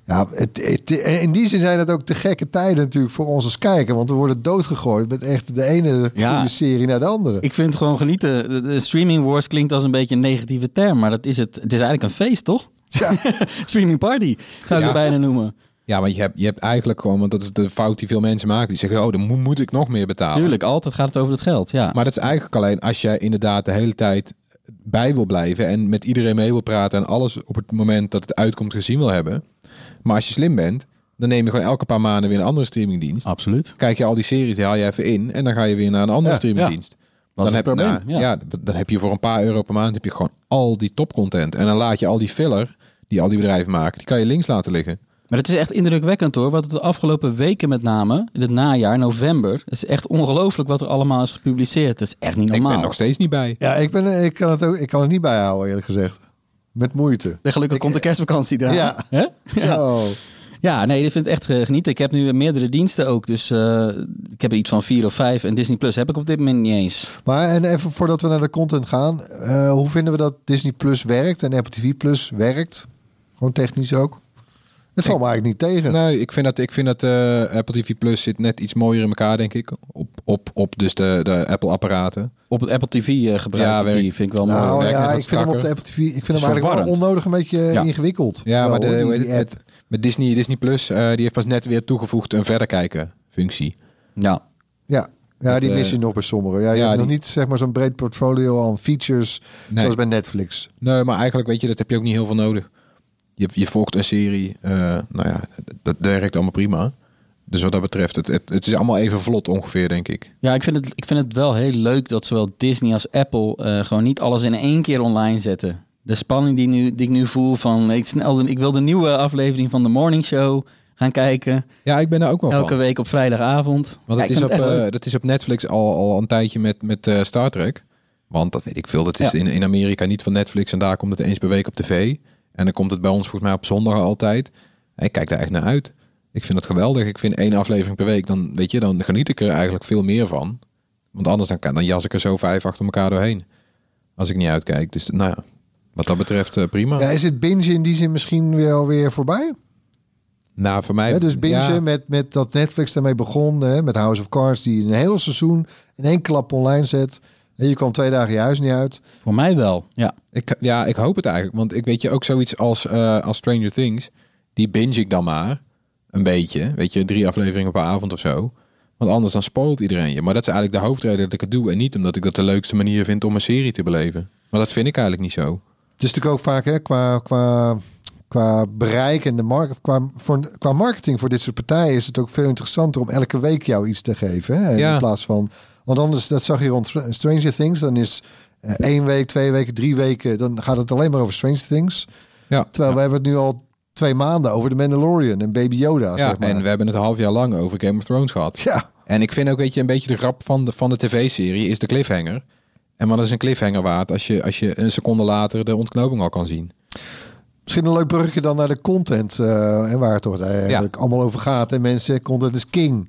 ja, het, het- in die zin zijn het ook te gekke tijden natuurlijk voor ons als kijker. Want we worden doodgegooid met echt de ene Ja. goede serie naar de andere. Ik vind het gewoon genieten. De, de streaming wars klinkt als een beetje een negatieve term, maar dat is het. Het is eigenlijk een feest, toch? Ja, [laughs] streaming party zou ik Ja. het bijna noemen. Ja, want je hebt, je hebt eigenlijk gewoon, want dat is de fout die veel mensen maken. Die zeggen, oh, dan moet, moet ik nog meer betalen. Tuurlijk, altijd gaat het over het geld. Ja. Maar dat is eigenlijk alleen als je inderdaad de hele tijd bij wil blijven en met iedereen mee wil praten en alles op het moment dat het uitkomt gezien wil hebben. Maar als je slim bent, dan neem je gewoon elke paar maanden weer een andere streamingdienst. Absoluut. Kijk je al die series, die haal je even in en dan ga je weer naar een andere Ja, streamingdienst. Was dan, het heb, probleem. nou, ja. ja. dan heb je voor een paar euro per maand heb je gewoon al die topcontent. En dan laat je al die filler die al die bedrijven maken, die kan je links laten liggen. Maar het is echt indrukwekkend hoor. Wat het de afgelopen weken met name, in het najaar, november, het is echt ongelooflijk wat er allemaal is gepubliceerd. Het is echt niet Ik normaal. ben nog steeds niet bij. ja ik, ben, ik, kan het ook, ik kan het niet bijhouden eerlijk gezegd. Met moeite. En gelukkig komt de kerstvakantie eraan. Ja. Hè? Zo. Ja, nee, ik vind het echt eh, genieten. Ik heb nu meerdere diensten ook. Dus eh, ik heb er iets van vier of vijf. En Disney Plus heb ik op dit moment niet eens. Maar en even voordat we naar de content gaan. eh, hoe vinden we dat Disney Plus werkt en Apple TV Plus werkt? Gewoon technisch ook. Het valt me eigenlijk niet tegen. Nee, ik vind dat, ik vind dat eh, Apple TV Plus zit net iets mooier in elkaar, denk ik. Op, op, op dus de, de Apple-apparaten. Op het Apple TV eh gebruik Ja, ik die. Vind ik wel nou mooi. ja, ik vind hem op de. Apple TV. Ik vind hem eigenlijk wel onnodig een beetje Ja. ingewikkeld. Ja, Wel, maar de, die- het, met, met Disney, Disney Plus, eh, die heeft pas net weer toegevoegd een verder kijken functie. Ja. Ja, ja Dat, die mis eh, je nog bij sommigen. Ja, je ja, hebt nog niet zeg maar zo'n breed portfolio aan features Nee. zoals bij Netflix. Nee, maar eigenlijk weet je, dat heb je ook niet heel veel nodig. Je, je volgt een serie, eh, nou ja, dat, werkt allemaal prima. Dus wat dat betreft, het, het, het is allemaal even vlot ongeveer, denk ik. Ja, ik vind, het, ik vind het wel heel leuk dat zowel Disney als Apple eh, gewoon niet alles in één keer online zetten. De spanning die, nu, die ik nu voel van ik, snel, ik wil de nieuwe aflevering van de Morning Show gaan kijken. Ja, ik ben daar ook wel Elke van. week op vrijdagavond. Want het is op, het eh, dat is op Netflix al, al een tijdje met, met Star Trek. Want dat weet ik veel, dat is Ja. in, in Amerika niet van Netflix. En daar komt het eens per week op tv. En dan komt het bij ons volgens mij op zondag altijd. Ik kijk daar echt naar uit. Ik vind het geweldig. Ik vind één aflevering per week, dan, weet je, dan geniet ik er eigenlijk veel meer van. Want anders dan, kan, dan jas ik er zo vijf achter elkaar doorheen. Als ik niet uitkijk. Dus nou ja, wat dat betreft eh, prima. Ja, is het binge in die zin misschien wel weer voorbij? Nou, voor mij... Dus binge ja. met, met dat Netflix daarmee begon, hè, met House of Cards, die een heel seizoen in één klap online zet. En je kwam twee dagen je huis niet uit. Voor mij wel, ja. Ik, ja, ik hoop het eigenlijk. Want ik weet je ook zoiets als, eh, als Stranger Things. Die binge ik dan maar. Een beetje. Weet je, drie afleveringen per avond of zo. Want anders dan spoilt iedereen je. Maar dat is eigenlijk de hoofdreden dat ik het doe. En niet omdat ik dat de leukste manier vind om een serie te beleven. Maar dat vind ik eigenlijk niet zo. Het is natuurlijk ook vaak hè, qua, qua, qua bereik en de markt, qua, voor, qua marketing voor dit soort partijen is het ook veel interessanter om elke week jou iets te geven. Hè, Ja. In plaats van, want anders, dat zag je rond Str- Stranger Things, dan is eh, één week, twee weken, drie weken, dan gaat het alleen maar over Stranger Things. Ja, Terwijl we hebben het nu al twee maanden over de Mandalorian en Baby Yoda. ja zeg maar. en we hebben het een half jaar lang over Game of Thrones gehad. ja, En ik vind ook, weet je, een beetje de grap van de, van de tv-serie is de cliffhanger. En wat is een cliffhanger waard als je, als je een seconde later de ontknoping al kan zien? Misschien een leuk bruggetje dan naar de content. eh, en waar het toch eigenlijk allemaal over gaat. En mensen, content is king.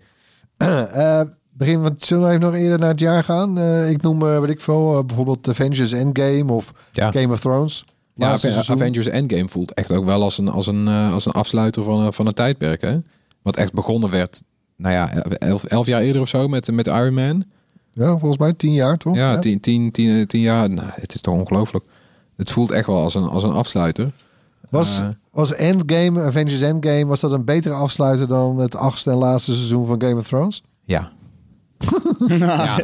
[clears throat] Eh begin, want zullen we even nog eerder naar het jaar gaan? Eh, ik noem, eh, weet ik veel, eh, bijvoorbeeld Avengers Endgame of Ja. Game of Thrones. Ja. Avengers Endgame voelt echt ook wel als een, als een, als een afsluiter van, een- van een tijdperk. Hè? Wat echt begonnen werd, nou ja, elf, elf jaar eerder of zo met, met Iron Man. Ja, volgens mij tien jaar toch? Ja, tien, tien, tien, tien jaar. Nou, het is toch ongelooflijk. Het voelt echt wel als een, als een afsluiter. Was, was Endgame, Avengers Endgame, was dat een betere afsluiter dan het achtste en laatste seizoen van Game of Thrones? ja. [laughs] ja.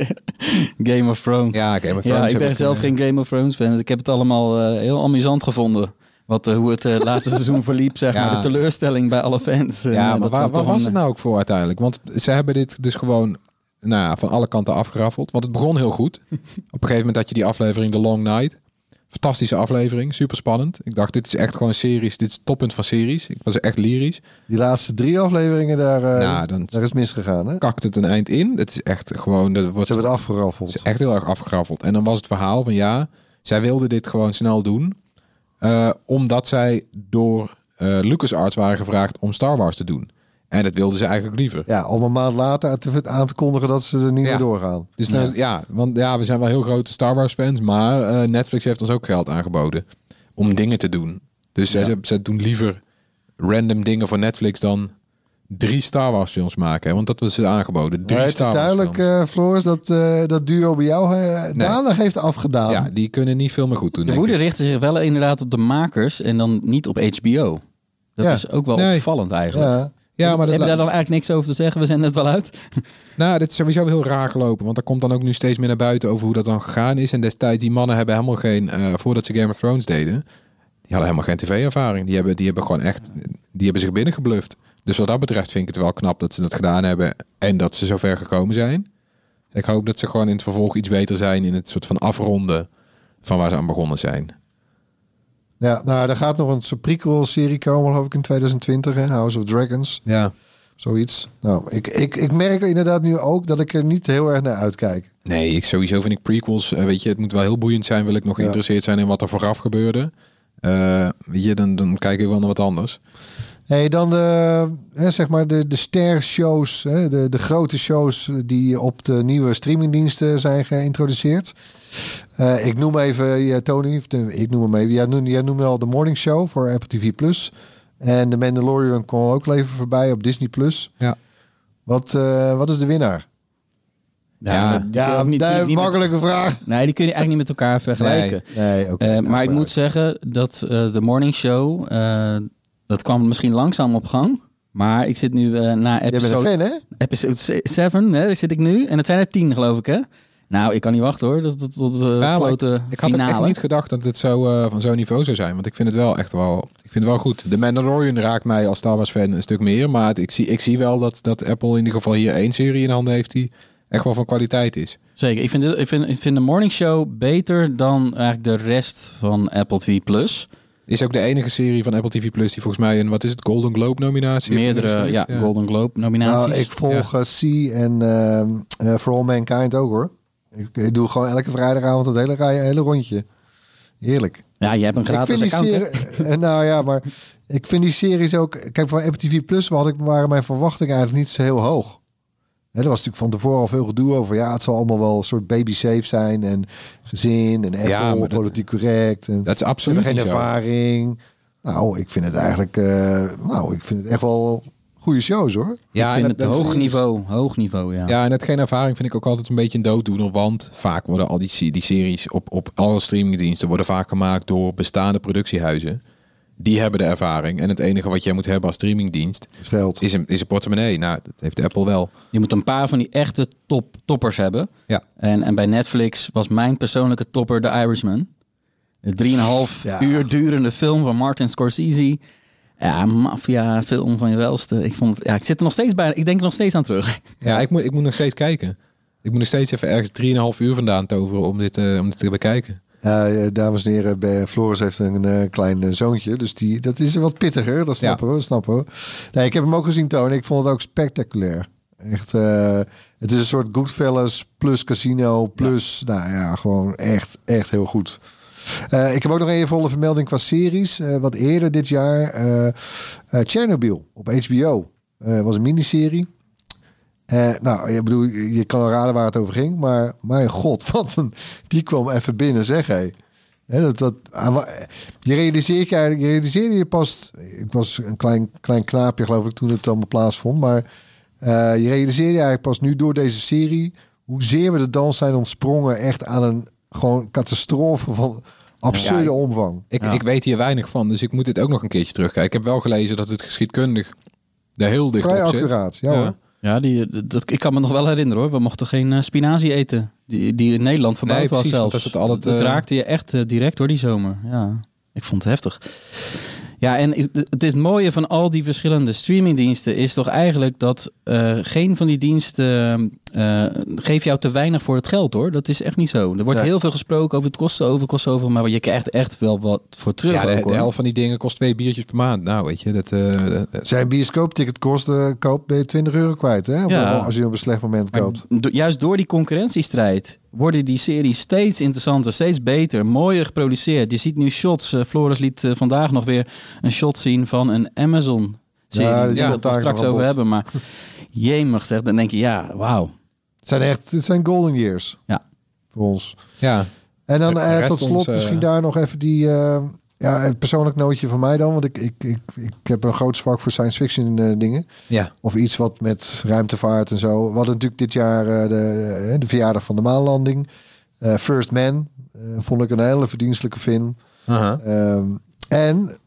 Game of Thrones. ja, Game of Thrones. Ja, ik ben zelf geen Game of Thrones fan. Dus ik heb het allemaal eh, heel amusant gevonden. Wat, eh, hoe het eh, laatste [laughs] seizoen verliep, zeg Ja. maar. De teleurstelling bij alle fans. Ja, maar waar, waar was een- het nou ook voor uiteindelijk? Want ze hebben dit dus gewoon nou ja, van alle kanten afgeraffeld. Want het begon heel goed. Op een gegeven moment had je die aflevering The Long Night. Fantastische aflevering, super spannend. Ik dacht, dit is echt gewoon series. Dit is het toppunt van series. Ik was echt lyrisch. Die laatste drie afleveringen, daar, eh, nou, dan daar is misgegaan. Hè? kakt het een eind in. Het is echt gewoon... Dat wordt, Ze hebben het het afgeraffeld. is echt heel erg afgeraffeld. En dan was het verhaal van ja, zij wilden dit gewoon snel doen. eh, omdat zij door eh LucasArts waren gevraagd om Star Wars te doen. En dat wilden ze eigenlijk liever. Ja, om een maand later aan te, aan te kondigen dat ze er niet Ja. meer doorgaan. Dus ja. ja, want ja, we zijn wel heel grote Star Wars fans, maar eh, Netflix heeft ons ook geld aangeboden om dingen te doen. Dus ze, ze doen liever random dingen voor Netflix dan drie Star Wars films maken. Hè? Want dat was ze aangeboden. Drie Ja, het Star is Wars duidelijk, films. eh, Floris, dat eh, dat duo bij jou eh danig heeft afgedaan. ja, die kunnen niet veel meer goed doen. De woede ik. richtte zich wel inderdaad op de makers en dan niet op HBO. Dat Ja. is ook wel Nee. opvallend eigenlijk. Ja. Ja, maar Heb dat, je daar dan eigenlijk niks over te zeggen? We zijn net wel uit. [laughs] nou, dit is sowieso heel raar gelopen. Want er komt dan ook nu steeds meer naar buiten over hoe dat dan gegaan is. En destijds, die mannen hebben helemaal geen, eh, voordat ze Game of Thrones deden, die hadden helemaal geen tv-ervaring. Die hebben, die hebben gewoon echt, die hebben zich binnengebluft. Dus wat dat betreft vind ik het wel knap dat ze dat gedaan hebben en dat ze zover gekomen zijn. Ik hoop dat ze gewoon in het vervolg iets beter zijn in het soort van afronden van waar ze aan begonnen zijn. Ja, nou, er gaat nog een prequel-serie komen, geloof ik, in 2020. Hè? House of Dragons, Ja. zoiets. Nou, ik, ik, ik merk inderdaad nu ook dat ik er niet heel erg naar uitkijk. Nee, ik, sowieso vind ik prequels, eh, weet je, het moet wel heel boeiend zijn. Wil ik nog Ja. geïnteresseerd zijn in wat er vooraf gebeurde. Eh, weet je, dan, dan kijk ik wel naar wat anders. Hey, dan de, hè, zeg maar de, de ster-shows, hè, de, de grote shows die op de nieuwe streamingdiensten zijn geïntroduceerd. Eh, ik noem even, ja, Tony, ik noem hem even. Jij noemde, jij noemde al de Morning Show voor Apple TV+. Plus. En de Mandalorian kwam ook al even voorbij op Disney+. Plus. Ja. Wat, eh, wat is de winnaar? Ja, Ja, niet- die- met- makkelijke vraag. Nee, die kun je eigenlijk niet met elkaar vergelijken. Nee, oké. Eh, Nou, maar ik moet zeggen dat eh, de morning show, eh, dat kwam misschien langzaam op gang. Maar ik zit nu eh, na episode, fan, hè? episode 7, hè, zit ik nu. En het zijn er 10 geloof ik hè. Nou, ik kan niet wachten hoor, tot, tot, tot grote Ik had ook finale. echt niet gedacht dat het zo eh, van zo'n niveau zou zijn. Want ik vind het wel echt wel, ik vind het wel goed. De Mandalorian raakt mij als Star Wars fan een stuk meer. Maar het- ik zie, ik zie wel dat, dat Apple in ieder geval hier één serie in handen heeft die echt wel van kwaliteit is. Zeker, ik vind, dit, ik, vind, ik vind de morning show beter dan eigenlijk de rest van Apple TV+. Plus. Is ook de enige serie van Apple TV Plus die volgens mij een, wat is het, Golden Globe nominatie heeft Meerdere ingeschreven. ja, Golden Globe nominaties. Nou, ik volg eh, C en ehm, eh, For All Mankind ook hoor. Ik, ik doe gewoon elke vrijdagavond het hele, rij- hele rondje. Heerlijk. Ja, je hebt een gratis ik vind account serie, eh, Nou ja, maar ik vind die series ook... Kijk, van Apple TV Plus had ik, waren mijn verwachtingen eigenlijk niet zo heel hoog. Hè, er was natuurlijk van tevoren al veel gedoe over. Ja, het zal allemaal wel een soort baby safe zijn. En gezin en Apple, Ja, dat- politiek correct. En Dat is absoluut geen niet zo. ervaring. Nou, ik vind het eigenlijk... eh, nou, ik vind het echt wel goede shows hoor. Ja, ik en het dat- hoog niveau, hoog niveau, ja. Ja, en het geen ervaring vind ik ook altijd een beetje een dooddoener. Want vaak worden al die, die series op, op alle streamingdiensten worden vaak gemaakt door bestaande productiehuizen. Die hebben de ervaring. En het enige wat jij moet hebben als streamingdienst is geld. is een, is een portemonnee. Nou, dat heeft Apple wel. Je moet een paar van die echte top, toppers hebben. Ja. En, en bij Netflix was mijn persoonlijke topper The Irishman. Een 3,5 Ja. uur durende film van Martin Scorsese. Ja, maffia film van je welste. Ik, vond het, ja, ik zit er nog steeds bij. Ik denk er nog steeds aan terug. Ja, ik moet, ik moet nog steeds kijken. Ik moet nog steeds even ergens 3,5 uur vandaan toveren om dit, eh, om dit te bekijken. Ja, eh, dames en heren, bij Floris heeft een eh, klein eh, zoontje. Dus die, dat is wat pittiger. Dat snappen we, dat snappen we. Nee, ik heb hem ook gezien, Tony. Ik vond het ook spectaculair. Echt, het is een soort Goodfellas plus casino plus... Nou ja, gewoon echt, echt heel goed. Ik heb ook nog een eervolle vermelding qua series. Wat eerder dit jaar. Chernobyl op HBO. Was een miniserie. Eh, nou, ik bedoel, je je kan al raden waar het over ging. Maar mijn god, [laughs] wat een... Die kwam even binnen, zeg hé. Hè, dat, dat, ah, je realiseert je eigenlijk, je realiseerde je pas... Ik was een klein, klein knaapje, geloof ik, toen het allemaal plaatsvond. Maar eh, je realiseerde je eigenlijk pas nu door deze serie... hoezeer we de dans zijn ontsprongen echt aan een gewoon catastrofe van absurde Ja, ik- omvang. Ik, Ja. ik weet hier weinig van, dus ik moet dit ook nog een keertje terugkijken. Ik heb wel gelezen dat het geschiedkundig er heel dicht Vrij op zit. accuraat, ja, Ja. Hoor. Ja, die, dat, ik kan me nog wel herinneren hoor. We mochten geen eh, spinazie eten. Die, die in Nederland verbouwd Nee, was precies, zelfs. dat het altijd, dat eh, raakte je echt eh, direct door die zomer. Ja, ik vond het heftig. Ja, en het is het mooie van al die verschillende streamingdiensten is toch eigenlijk dat eh, geen van die diensten eh geeft jou te weinig voor het geld hoor. Dat is echt niet zo. Er wordt heel veel gesproken over het kosten over, kosten over, maar je krijgt echt wel wat voor terug. Ja, de, ook, de hoor. helft van die dingen kost twee biertjes per maand. Nou, weet je, dat... eh, Zijn bioscoopticket kost, eh, koop, ben je 20 euro kwijt, hè? Ja. Als je op een slecht moment koopt. juist door die concurrentiestrijd worden die series steeds interessanter, steeds beter, mooier geproduceerd. Je ziet nu shots. eh, Floris liet eh, vandaag nog weer een shot zien van een Amazon serie. Ja, die we het daar straks over hebben. Maar [laughs] jemig zeg, dan denk je, ja, wauw. Het zijn echt, het zijn golden years. Ja. Voor ons. ja, En dan eh, tot slot ons, misschien daar nog even die... ja, een persoonlijk nootje van mij dan. Want ik, ik, ik, ik heb een groot zwak voor science fiction eh, dingen. ja. Of iets wat met ruimtevaart en zo. We hadden natuurlijk dit jaar eh, de, eh, de verjaardag van de maanlanding. First Man vond ik een hele verdienstelijke film. Ehm, en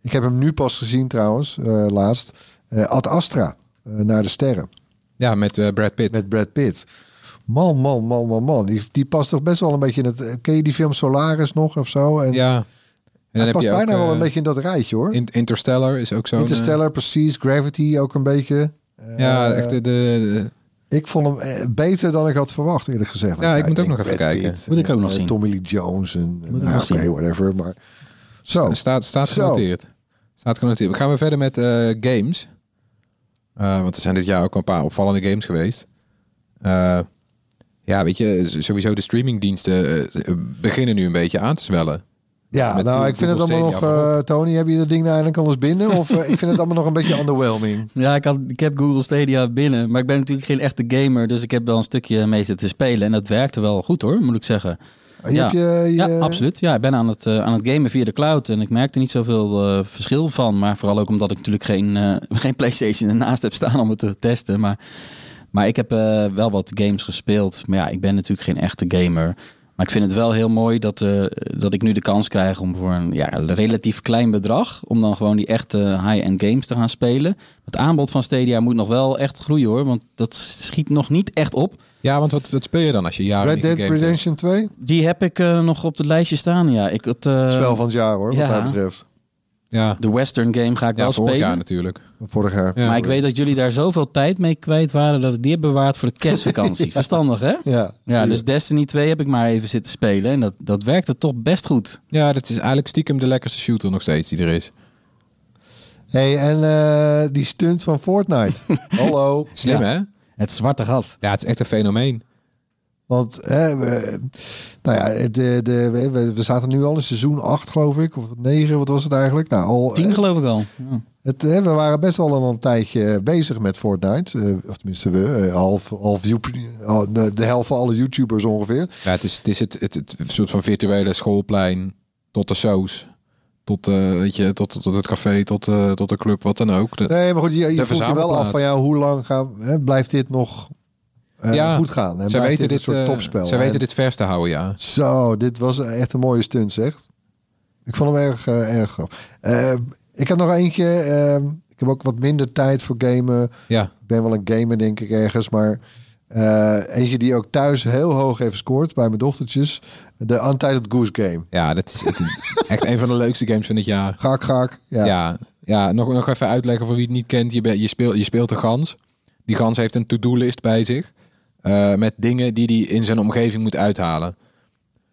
ik heb hem nu pas gezien trouwens, laatst. Ad Astra, naar de sterren. Ja, met Brad Pitt. Met Brad Pitt. Man, man, man, man, man. Die, die past toch best wel een beetje in het... Ken je die film Solaris nog of zo? En ja. En dan heb past ook, bijna wel eh, een beetje in dat rijtje hoor. In- Interstellar is ook eh, Interstellar, precies. Gravity ook een beetje. ja, Eh, echt de... de- Ik vond hem eh, beter dan ik had verwacht, eerlijk gezegd. Ja, ik moet ook nog even kijken. Pitt Moet ik ook en, nog eh, zien. Tommy Lee Jones en... Moet nog oké, zien. whatever. Maar zo. Staat, staat Zo. genoteerd. Staat genoteerd. We gaan we verder met eh, games. Eh, want er zijn dit jaar ook een paar opvallende games geweest. Eh, ja, weet je, sowieso de streamingdiensten eh, beginnen nu een beetje aan te zwellen. Ja, Met nou, ik vind het allemaal nog... Eh, Tony, heb je dat ding nou eindelijk anders binnen? Of eh, ik vind het allemaal nog een beetje underwhelming. [laughs] Ja, ik, had, ik heb Google Stadia binnen, maar ik ben natuurlijk geen echte gamer, dus ik heb wel een stukje mee zitten spelen en dat werkte wel goed hoor, moet ik zeggen. Je Ja. hebt je, je, Ja, absoluut. Ja, ik ben aan het, eh, aan het gamen via de cloud en ik merkte niet zoveel verschil van. Maar vooral ook omdat ik natuurlijk geen, [laughs] geen PlayStation ernaast heb staan om het te testen. Maar, maar ik heb wel wat games gespeeld. Maar ja, ik ben natuurlijk geen echte gamer. Maar ik vind het wel heel mooi dat, eh, dat ik nu de kans krijg om voor een, ja, relatief klein bedrag... om dan gewoon die echte high-end games te gaan spelen. Het aanbod van Stadia moet nog wel echt groeien hoor. Want dat schiet nog niet echt op. Ja, want wat, wat speel je dan als je jaren Red Dead? Redemption 2? Die heb ik eh, nog op het lijstje staan. Ja, ik, het, eh, Spel van het jaar hoor, wat ja. mij betreft. Ja, De Western game ga ik ja wel vorig spelen. jaar natuurlijk. Vorig jaar. Ja. maar ik weet dat jullie daar zoveel tijd mee kwijt waren dat ik die heb bewaard voor de kerstvakantie. [laughs] Verstandig, hè? Ja. Ja, dus Destiny 2 heb ik maar even zitten spelen en dat, dat werkte toch best goed. Ja, dat is eigenlijk stiekem de lekkerste shooter nog steeds die er is. Hey, en eh, die stunt van Fortnite. [laughs] Hallo. Slim, Ja. hè? Het zwarte gat. Ja, het is echt een fenomeen. Want hè, we, nou ja, de, de, we, we zaten nu al in seizoen 8 geloof ik. Of 9, wat was het eigenlijk? Nou, al, Tien geloof ik al. Ja. Het, hè, we waren best wel een tijdje bezig met Fortnite. Eh, of tenminste, we, eh, half, half, oh, de, de helft van alle YouTubers ongeveer. Ja, het is, het, is het, het, het soort van virtuele schoolplein tot de soos. Tot, eh, weet je, tot, tot het café, tot, eh, tot de club, wat dan ook. De- Nee, maar goed, je, vroeg je wel af van ja, hoe lang gaan, hè, blijft dit nog eh, Ja, goed gaan? En weten dit soort eh, topspel? Ze En weten dit vers te houden, ja. Zo, dit was echt een mooie stunt, zeg. Ik vond hem erg, eh, erg grappig. Eh, ik had nog eentje. eh, ik heb ook wat minder tijd voor gamen. Ja, Ik ben wel een gamer, denk ik, ergens. Maar Eh, eentje die ook thuis heel hoog heeft gescoord bij mijn dochtertjes. De Untitled Goose Game. Ja, dat is het- echt een van de leukste games van dit jaar. Gak, gak. Ja. Ja, ja, nog, nog even uitleggen voor wie het niet kent. Je, je, speelt, je speelt een gans. Die gans heeft een to-do-list bij zich. Eh, met dingen die hij in zijn omgeving moet uithalen.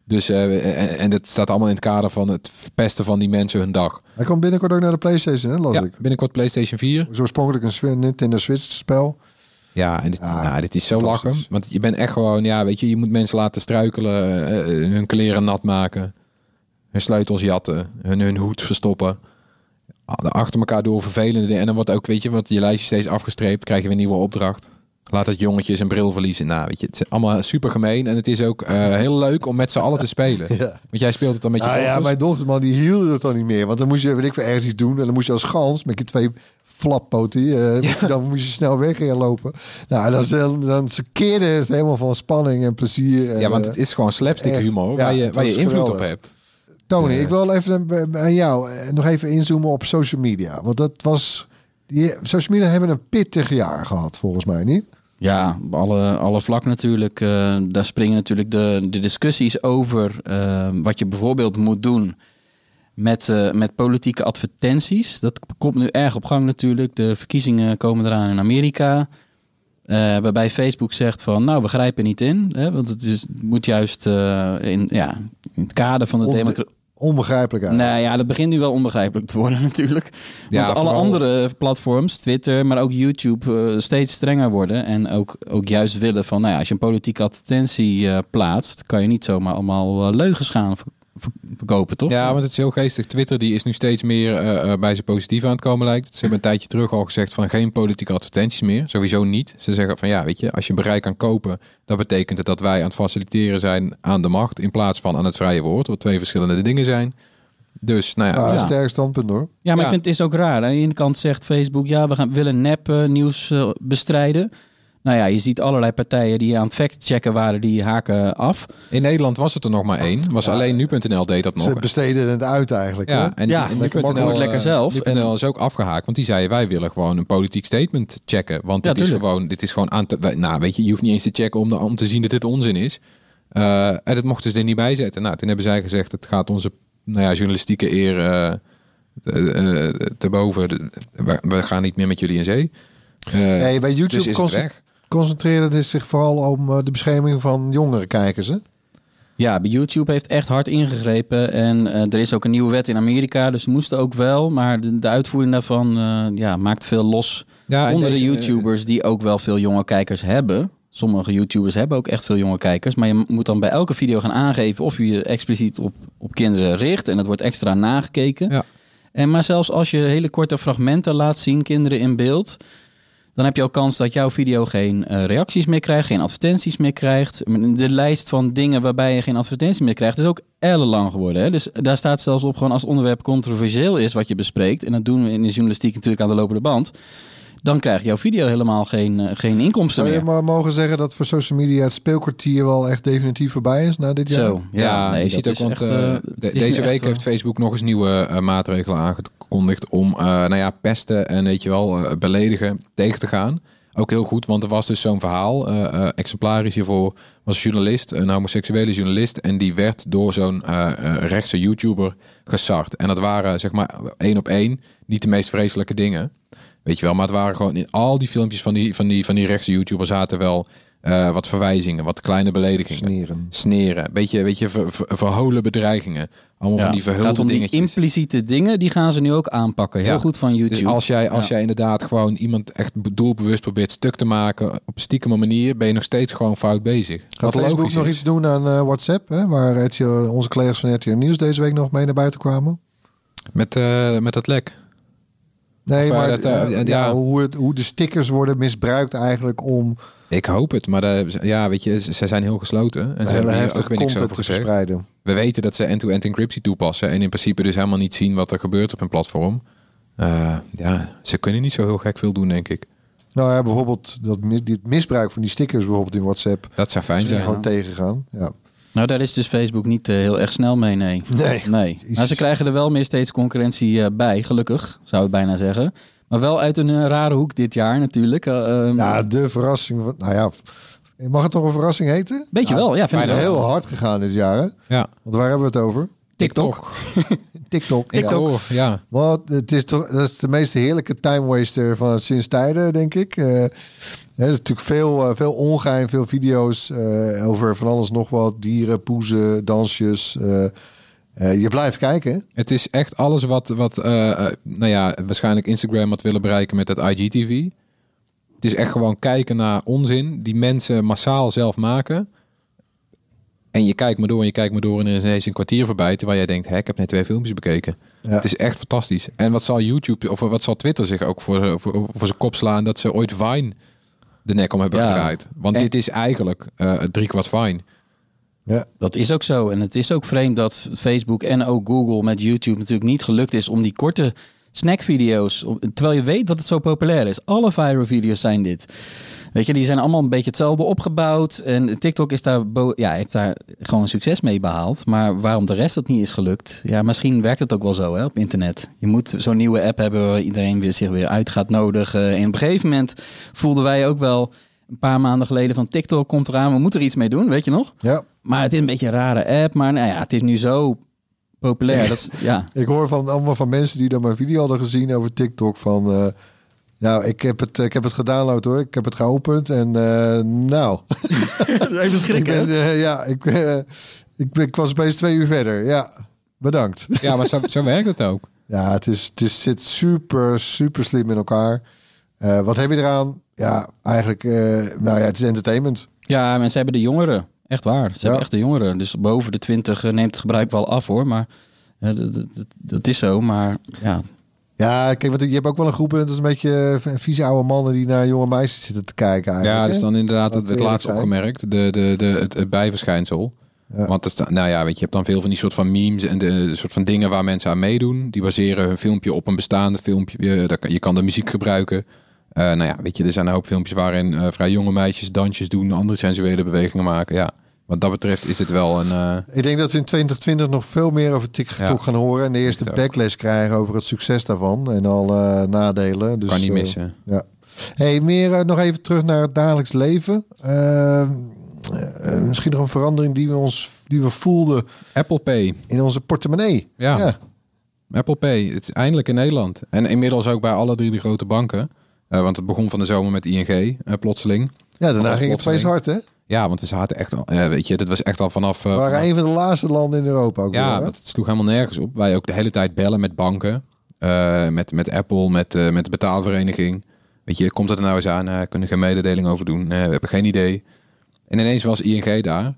Dus, eh, en, en dat staat allemaal in het kader van het verpesten van die mensen hun dag. Hij komt binnenkort ook naar de PlayStation, hè, las Ja, ik. binnenkort PlayStation 4. Is oorspronkelijk een Nintendo Switch spel. Ja, en dit, Ja, nou, dit is zo lachen. Want je bent echt gewoon, ja, weet je, je moet mensen laten struikelen, eh, eh, hun kleren nat maken, hun sleutels jatten, hun, hun hoed verstoppen. Achter elkaar door vervelende dingen. En dan wordt ook, weet je, wordt je lijstje steeds afgestreept, krijg je weer een nieuwe opdracht. Laat het jongetje zijn bril verliezen. Nou, weet je, het is allemaal super gemeen. En het is ook eh, heel leuk om met z'n allen te spelen. [laughs] Ja. Want jij speelt het dan met je Ah, ja, dochters. mijn dochter, man, die hield het dan niet meer. Want dan moest je, weet ik veel, ergens iets doen. En dan moest je als gans met je twee flappoten, eh, [laughs] dan moest je snel weg gaan lopen. Nou, dan, dan, dan ze keerde het helemaal van spanning en plezier. En, Ja, want eh, het is gewoon slapstick echt. humor Ja, waar je, waar je invloed op hebt. Tony, ik wil even aan jou nog even inzoomen op social media. Want dat was... Die, social media hebben een pittig jaar gehad, volgens mij, niet? Ja, op alle, alle vlakken natuurlijk. eh, daar springen natuurlijk de, de discussies over eh, wat je bijvoorbeeld moet doen met, eh, met politieke advertenties. Dat komt nu erg op gang natuurlijk. De verkiezingen komen eraan in Amerika. Waarbij Facebook zegt van, nou, we grijpen niet in. Hè, want het, is, moet juist in, ja, in het kader van de democratie... Onbegrijpelijk eigenlijk. Nou ja, dat begint nu wel onbegrijpelijk te worden [laughs] natuurlijk. Ja, Want alle vooral- andere platforms, Twitter, maar ook YouTube, eh, steeds strenger worden. En ook, ook juist willen van, nou ja, als je een politieke advertentie eh, plaatst, kan je niet zomaar allemaal eh, leugens gaan verkopen, toch? Ja, want het is heel geestig. Twitter die is nu steeds meer eh, eh, bij zijn positief aan het komen lijkt. Ze hebben een [laughs] tijdje terug al gezegd van geen politieke advertenties meer. Sowieso niet. Ze zeggen van ja, weet je, als je bereik kan kopen, dat betekent het dat wij aan het faciliteren zijn aan de macht in plaats van aan het vrije woord, wat twee verschillende dingen zijn. Dus nou ja, Ja, Ja. een sterk standpunt hoor. Ja, maar Ja. ik vind het is ook raar. Aan de ene kant zegt Facebook, ja, we gaan, willen nep nieuws eh, bestrijden. Nou ja, je ziet allerlei partijen die aan het fact-checken waren, die haken af. in Nederland was het er nog maar één. Was Ja. alleen nu.nl deed dat Ze nog. besteden het uit eigenlijk. Ja, hè? en, Ja, en lekker makkelijk, lekker zelf. nu.nl is ook afgehaakt, want die zeiden wij willen gewoon een politiek statement checken. Want Ja, dit, is gewoon, dit is gewoon aan te... Nou, weet je, je hoeft niet eens te checken om, de- om te zien dat dit onzin is. Eh, en dat mochten ze er niet bij zetten. Nou, toen hebben zij gezegd, het gaat onze nou ja, journalistieke eer eh, te, eh, te boven. We, we gaan niet meer met jullie in zee. Eh, Hey, bij dus YouTube is het weg. Concentreerde het zich vooral om eh, de bescherming van jongere kijkers. Hè? Ja, bij YouTube heeft echt hard ingegrepen. En eh, er is ook een nieuwe wet in Amerika, dus ze moesten ook wel. Maar de, de uitvoering daarvan eh, ja, maakt veel los Ja, onder de deze, YouTubers die ook wel veel jonge kijkers hebben. Sommige YouTubers hebben ook echt veel jonge kijkers. Maar je moet dan bij elke video gaan aangeven of je je expliciet op, op kinderen richt. En dat wordt extra nagekeken. Ja. En maar zelfs als je hele korte fragmenten laat zien, kinderen in beeld... dan heb je ook kans dat jouw video geen eh, reacties meer krijgt, geen advertenties meer krijgt. De lijst van dingen waarbij je geen advertenties meer krijgt is ook ellenlang geworden. Hè? Dus daar staat zelfs op gewoon als onderwerp controversieel is wat je bespreekt. En dat doen we in de journalistiek natuurlijk aan de lopende band. Dan krijgt jouw video helemaal geen, eh, geen inkomsten Zou je meer. maar mogen zeggen dat voor social media het speelkwartier wel echt definitief voorbij is na dit jaar? Zo, ja, Ja, nee, je ziet ook, want echt, eh, eh, de- deze week heeft Facebook nog eens nieuwe maatregelen aangekondigd om, eh, nou ja, pesten en weet je wel, beledigen tegen te gaan. Ook heel goed, want er was dus zo'n verhaal, exemplarisch hiervoor, was een journalist, een homoseksuele journalist, en die werd door zo'n eh, eh, rechtse YouTuber gesart. En dat waren, zeg maar, één op één, niet de meest vreselijke dingen. Weet je wel, maar het waren gewoon in al die filmpjes van die, van die, van die rechtse YouTuber zaten wel eh, wat verwijzingen, wat kleine beledigingen Sneren. sneren. Beetje, beetje ver, ver- verholen bedreigingen. Allemaal ja, van die verhulde gaat om die impliciete dingen, die gaan ze nu ook aanpakken. Heel Ja. goed van YouTube. Dus als jij, als Ja. jij inderdaad gewoon iemand echt doelbewust probeert stuk te maken op een stiekeme manier, ben je nog steeds gewoon fout bezig. Gaat Wat Facebook nog is. iets doen aan eh, WhatsApp? Hè? Waar RTL, onze collega's van RTL Nieuws deze week nog mee naar buiten kwamen? Met, eh, met dat lek. Nee, eh, maar dat, eh, eh, ja. ja, hoe, het, hoe de stickers worden misbruikt eigenlijk om Ik hoop het, maar ja, weet je, ze zijn heel gesloten. En ze hebben hier heftige ook weer niks content over te gezegd. verspreiden. We weten dat ze end-to-end encryptie toepassen en in principe dus helemaal niet zien wat er gebeurt op hun platform. Ja, ze kunnen niet zo heel gek veel doen, denk ik. Nou ja, bijvoorbeeld dat, dit misbruik van die stickers bijvoorbeeld in WhatsApp. Dat zou fijn zijn zijn. gewoon tegengaan. Ja. Nou, daar is dus Facebook niet eh, heel erg snel mee, nee. Nee. Nee. Maar ze krijgen er wel meer steeds concurrentie eh, bij, gelukkig, zou ik bijna zeggen. Maar wel uit een eh, rare hoek dit jaar natuurlijk. Eh, ehm, Ja, de verrassing. Van, nou ja, Mag het toch een verrassing heten? Beetje wel, ja, vind Het ik is wel. heel hard gegaan dit jaar, hè? Ja. Want waar hebben we het over? TikTok. TikTok. [laughs] Ja. TikTok. Oh, ja. Want het is toch dat is de meest heerlijke time waster van sinds tijden, denk ik. Eh, ja, er is natuurlijk veel, eh, veel ongein, veel video's eh, over van alles nog wat. Dieren, poezen, dansjes. eh, eh, je blijft kijken. Het is echt alles wat, wat nou ja, waarschijnlijk Instagram had willen bereiken met het IGTV. Het is echt gewoon kijken naar onzin die mensen massaal zelf maken. En je kijkt maar door en je kijkt maar door en er is ineens een kwartier voorbij. Terwijl jij denkt, hè, ik heb net twee filmpjes bekeken. Ja. Het is echt fantastisch. En wat zal YouTube, of wat zal Twitter zich ook voor, voor, voor zijn kop slaan dat ze ooit Vine de nek om hebben Ja. gedraaid. Want En- dit is eigenlijk eh drie kwart Vine. Ja. Dat is ook zo. En het is ook vreemd dat Facebook en ook Google met YouTube natuurlijk niet gelukt is om die korte snackvideo's, terwijl je weet dat het zo populair is. Alle viral video's zijn dit. Weet je, die zijn allemaal een beetje hetzelfde opgebouwd. En TikTok is daar, ja, heeft daar gewoon succes mee behaald. Maar waarom de rest dat niet is gelukt? Ja, misschien werkt het ook wel zo hè, op internet. Je moet zo'n nieuwe app hebben waar iedereen weer zich weer uit gaat nodigen. En op een gegeven moment voelden wij ook wel een paar maanden geleden van TikTok komt eraan. We moeten er iets mee doen, weet je nog? ja. Maar het is een beetje een rare app. Maar nou ja, het is nu zo populair. Dat, is- ja. Ik hoor van allemaal van mensen die dan mijn video hadden gezien over TikTok van... eh, nou, ik heb, het, ik heb het gedownload hoor. Ik heb het geopend en eh, nou... [laughs] Even [laughs] ik ben, eh, ja, ik, eh, ik, ben- ik was opeens twee uur verder. Ja, bedankt. [laughs] Ja, maar zo, zo werkt het ook. Ja, het, is, het is, zit super, super slim in elkaar. Eh, wat heb je eraan? Ja, eigenlijk, eh, nou ja, het is entertainment. Ja, mensen hebben de jongeren. Echt waar. Ze hebben echt de jongeren. Dus boven de 20 neemt het gebruik wel af hoor. Maar dat, dat- dat is zo. Maar ja, Ja, kijk, want je hebt ook wel een groep, dat is een beetje eh, vieze oude mannen die naar jonge meisjes zitten te kijken eigenlijk. Ja, dat is dan inderdaad het, eerlijk laatste opgemerkt. De, de, de, het, het bijverschijnsel. Ja. Want het, nou ja, weet je, je hebt dan veel van die soort van memes en de soort van dingen waar mensen aan meedoen. Die baseren hun filmpje op een bestaande filmpje. Je, kan- je kan de muziek gebruiken. Eh, nou ja, weet je, er zijn een hoop filmpjes waarin eh, vrij jonge meisjes dansjes doen, andere sensuele bewegingen maken. Ja, wat dat betreft is het wel een. eh, Ik denk dat we in 2020 nog veel meer over TikTok Ja. gaan horen. En de eerste backlash krijgen over het succes daarvan. En alle nadelen. Dus, kan niet eh, missen. Ja. Hey, meer eh, nog even terug naar het dagelijks leven. Eh, eh, misschien nog een verandering die we, ons, die we voelden Apple Pay. in onze portemonnee. Ja. ja. Apple Pay. Het is eindelijk in Nederland. En inmiddels ook bij alle drie de grote banken. Eh, want het begon van de zomer met ING, eh, plotseling. Ja, daarna ging het feest hard, hè? Ja, want we zaten echt al, weet je, dit was echt al vanaf... eh, We waren vanaf- een van de laatste landen in Europa ook Ja, weer, het sloeg helemaal nergens op. Wij ook de hele tijd bellen met banken, eh, met, met Apple, met, eh, met de betaalvereniging. Weet je, komt het er nou eens aan? Kunnen geen mededeling over doen? We hebben geen idee. En ineens was ING daar.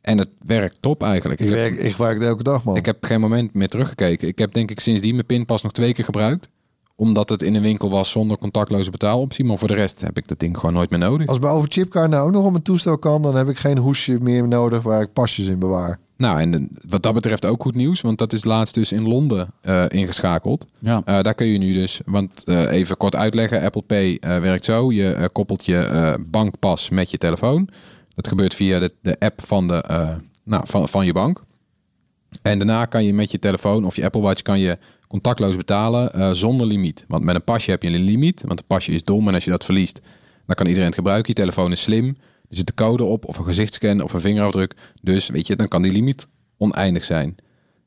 En het werkt top eigenlijk. Ik, Ik, werk, ik gebruik het elke dag, man. ik heb geen moment meer teruggekeken. Ik heb denk ik sindsdien mijn pinpas nog twee keer gebruikt. Omdat het in een winkel was zonder contactloze betaaloptie. Maar voor de rest heb ik dat ding gewoon nooit meer nodig. Als mijn overchipkaart nou ook nog op mijn toestel kan, dan heb ik geen hoesje meer nodig waar ik pasjes in bewaar. Nou, en de- wat dat betreft ook goed nieuws. Want dat is laatst dus in Londen eh, ingeschakeld. ja. Eh, daar kun je nu dus, want eh, even kort uitleggen, Apple Pay eh, werkt zo. Je eh, koppelt je eh, bankpas met je telefoon. Dat gebeurt via de, de app van, de, eh, nou, van, van je bank. En daarna kan je met je telefoon of je Apple Watch kan je contactloos betalen eh, zonder limiet. Want met een pasje heb je een limiet, want een pasje is dom en als je dat verliest, dan kan iedereen het gebruiken. Je telefoon is slim, er zit een code op of een gezichtscan of een vingerafdruk. Dus weet je, dan kan die limiet oneindig zijn.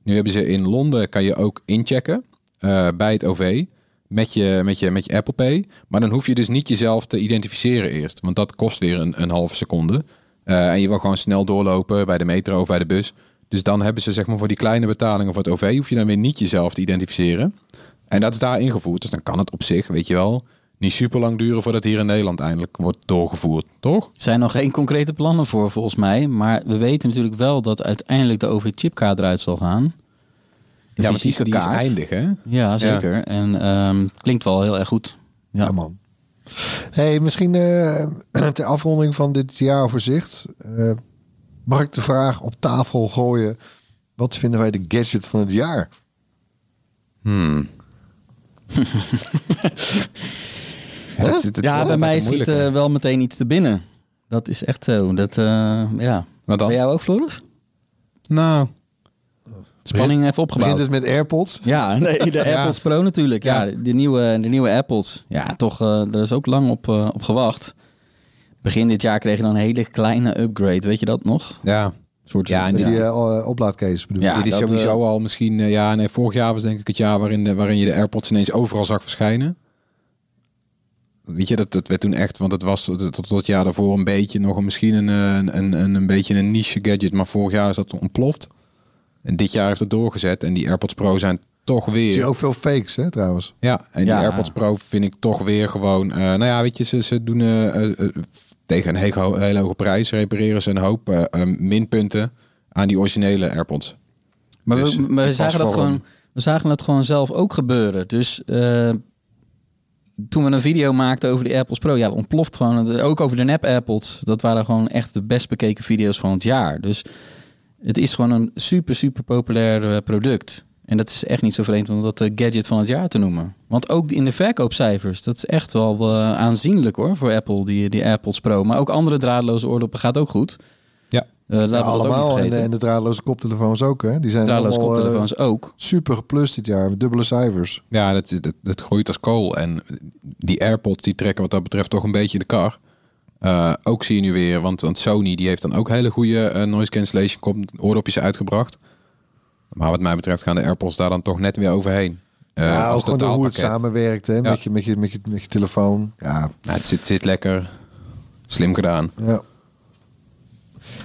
Nu hebben ze in Londen, kan je ook inchecken eh, bij het OV met je, met, je, met je Apple Pay. Maar dan hoef je dus niet jezelf te identificeren eerst. Want dat kost weer een, een halve seconde. Eh, en je wil gewoon snel doorlopen bij de metro of bij de bus. Dus dan hebben ze zeg maar voor die kleine betalingen voor het OV... hoef je dan weer niet jezelf te identificeren. En dat is daar ingevoerd. Dus dan kan het op zich, weet je wel... niet super lang duren voordat hier in Nederland eindelijk wordt doorgevoerd. Toch? Er zijn nog geen concrete plannen voor, volgens mij. Maar we weten natuurlijk wel dat uiteindelijk de OV-chipkaart eruit zal gaan. De ja, want die, die is eindig, hè? Ja, zeker. En ehm, klinkt wel heel erg goed. Ja, Ja. man. Hey, misschien eh, [clears throat] ter afronding van dit jaaroverzicht. eh mag ik de vraag op tafel gooien. Wat vinden wij de gadget van het jaar? Hmm. [laughs] Het- het- ja, bij mij schiet eh, wel meteen iets te binnen. Dat is echt zo. Dat, eh, ja. Wat dan? Bij jou ook, Floris? Nou, Spanning even opgebouwd. Begint het met AirPods? Ja, [laughs] nee, de Ja. AirPods Pro natuurlijk. Ja, Ja. de, nieuwe, de nieuwe Apples. Ja, toch, eh daar is ook lang op, eh, op gewacht. Begin dit jaar kreeg je dan een hele kleine upgrade. Weet je dat nog? Ja, Een soort, Ja, en die eh, oplaadcase bedoel Ja, je? dit is dat, sowieso eh, al misschien... ja, nee, vorig jaar was denk ik het jaar waarin, de, waarin je de AirPods ineens overal zag verschijnen. Weet je, dat, dat werd toen echt... Want het was tot, tot, het jaar daarvoor een beetje nog een, misschien een, een, een, een, een beetje een niche gadget. Maar vorig jaar is dat ontploft. En dit jaar heeft het doorgezet. En die AirPods Pro zijn toch weer... zie ook veel fakes, hè, trouwens. Ja, en Ja. die AirPods Pro vind ik toch weer gewoon... eh, nou ja, weet je, ze, ze doen eh, eh, eh, tegen een hele, ho- hele hoge prijs... repareren ze een hoop eh, eh, minpunten aan die originele AirPods. Maar Dus we, we ik zagen dat gewoon, we zagen het gewoon zelf ook gebeuren. Dus eh, toen we een video maakten over die AirPods Pro, ja, dat ontploft gewoon. Ook over de nep AirPods. Dat waren gewoon echt de best bekeken video's van het jaar. Dus het is gewoon een super, super populair eh, product. En dat is echt niet zo vreemd om dat de gadget van het jaar te noemen. Want ook in de verkoopcijfers, dat is echt wel eh, aanzienlijk hoor voor Apple, die, die AirPods Pro. Maar ook andere draadloze oordoppen gaat ook goed. Ja. Eh, laten we Ja, dat ook niet allemaal. En, de- en de draadloze koptelefoons ook, hè? Die zijn draadloze allemaal, eh, koptelefoons ook. super geplust dit jaar, met dubbele cijfers. Ja, dat, dat, dat groeit als kool. En die AirPods die trekken wat dat betreft toch een beetje de kar. Eh, ook zie je nu weer, want, want Sony die heeft dan ook hele goede eh, noise cancellation oordopjes uitgebracht. Maar wat mij betreft gaan de AirPods daar dan toch net weer overheen. Eh, ja, als ook gewoon hoe het samenwerkt, hè? Ja. Met, je, met, je, met, je, met je telefoon. Ja, Nou, het zit, zit lekker. Slim gedaan. Ja.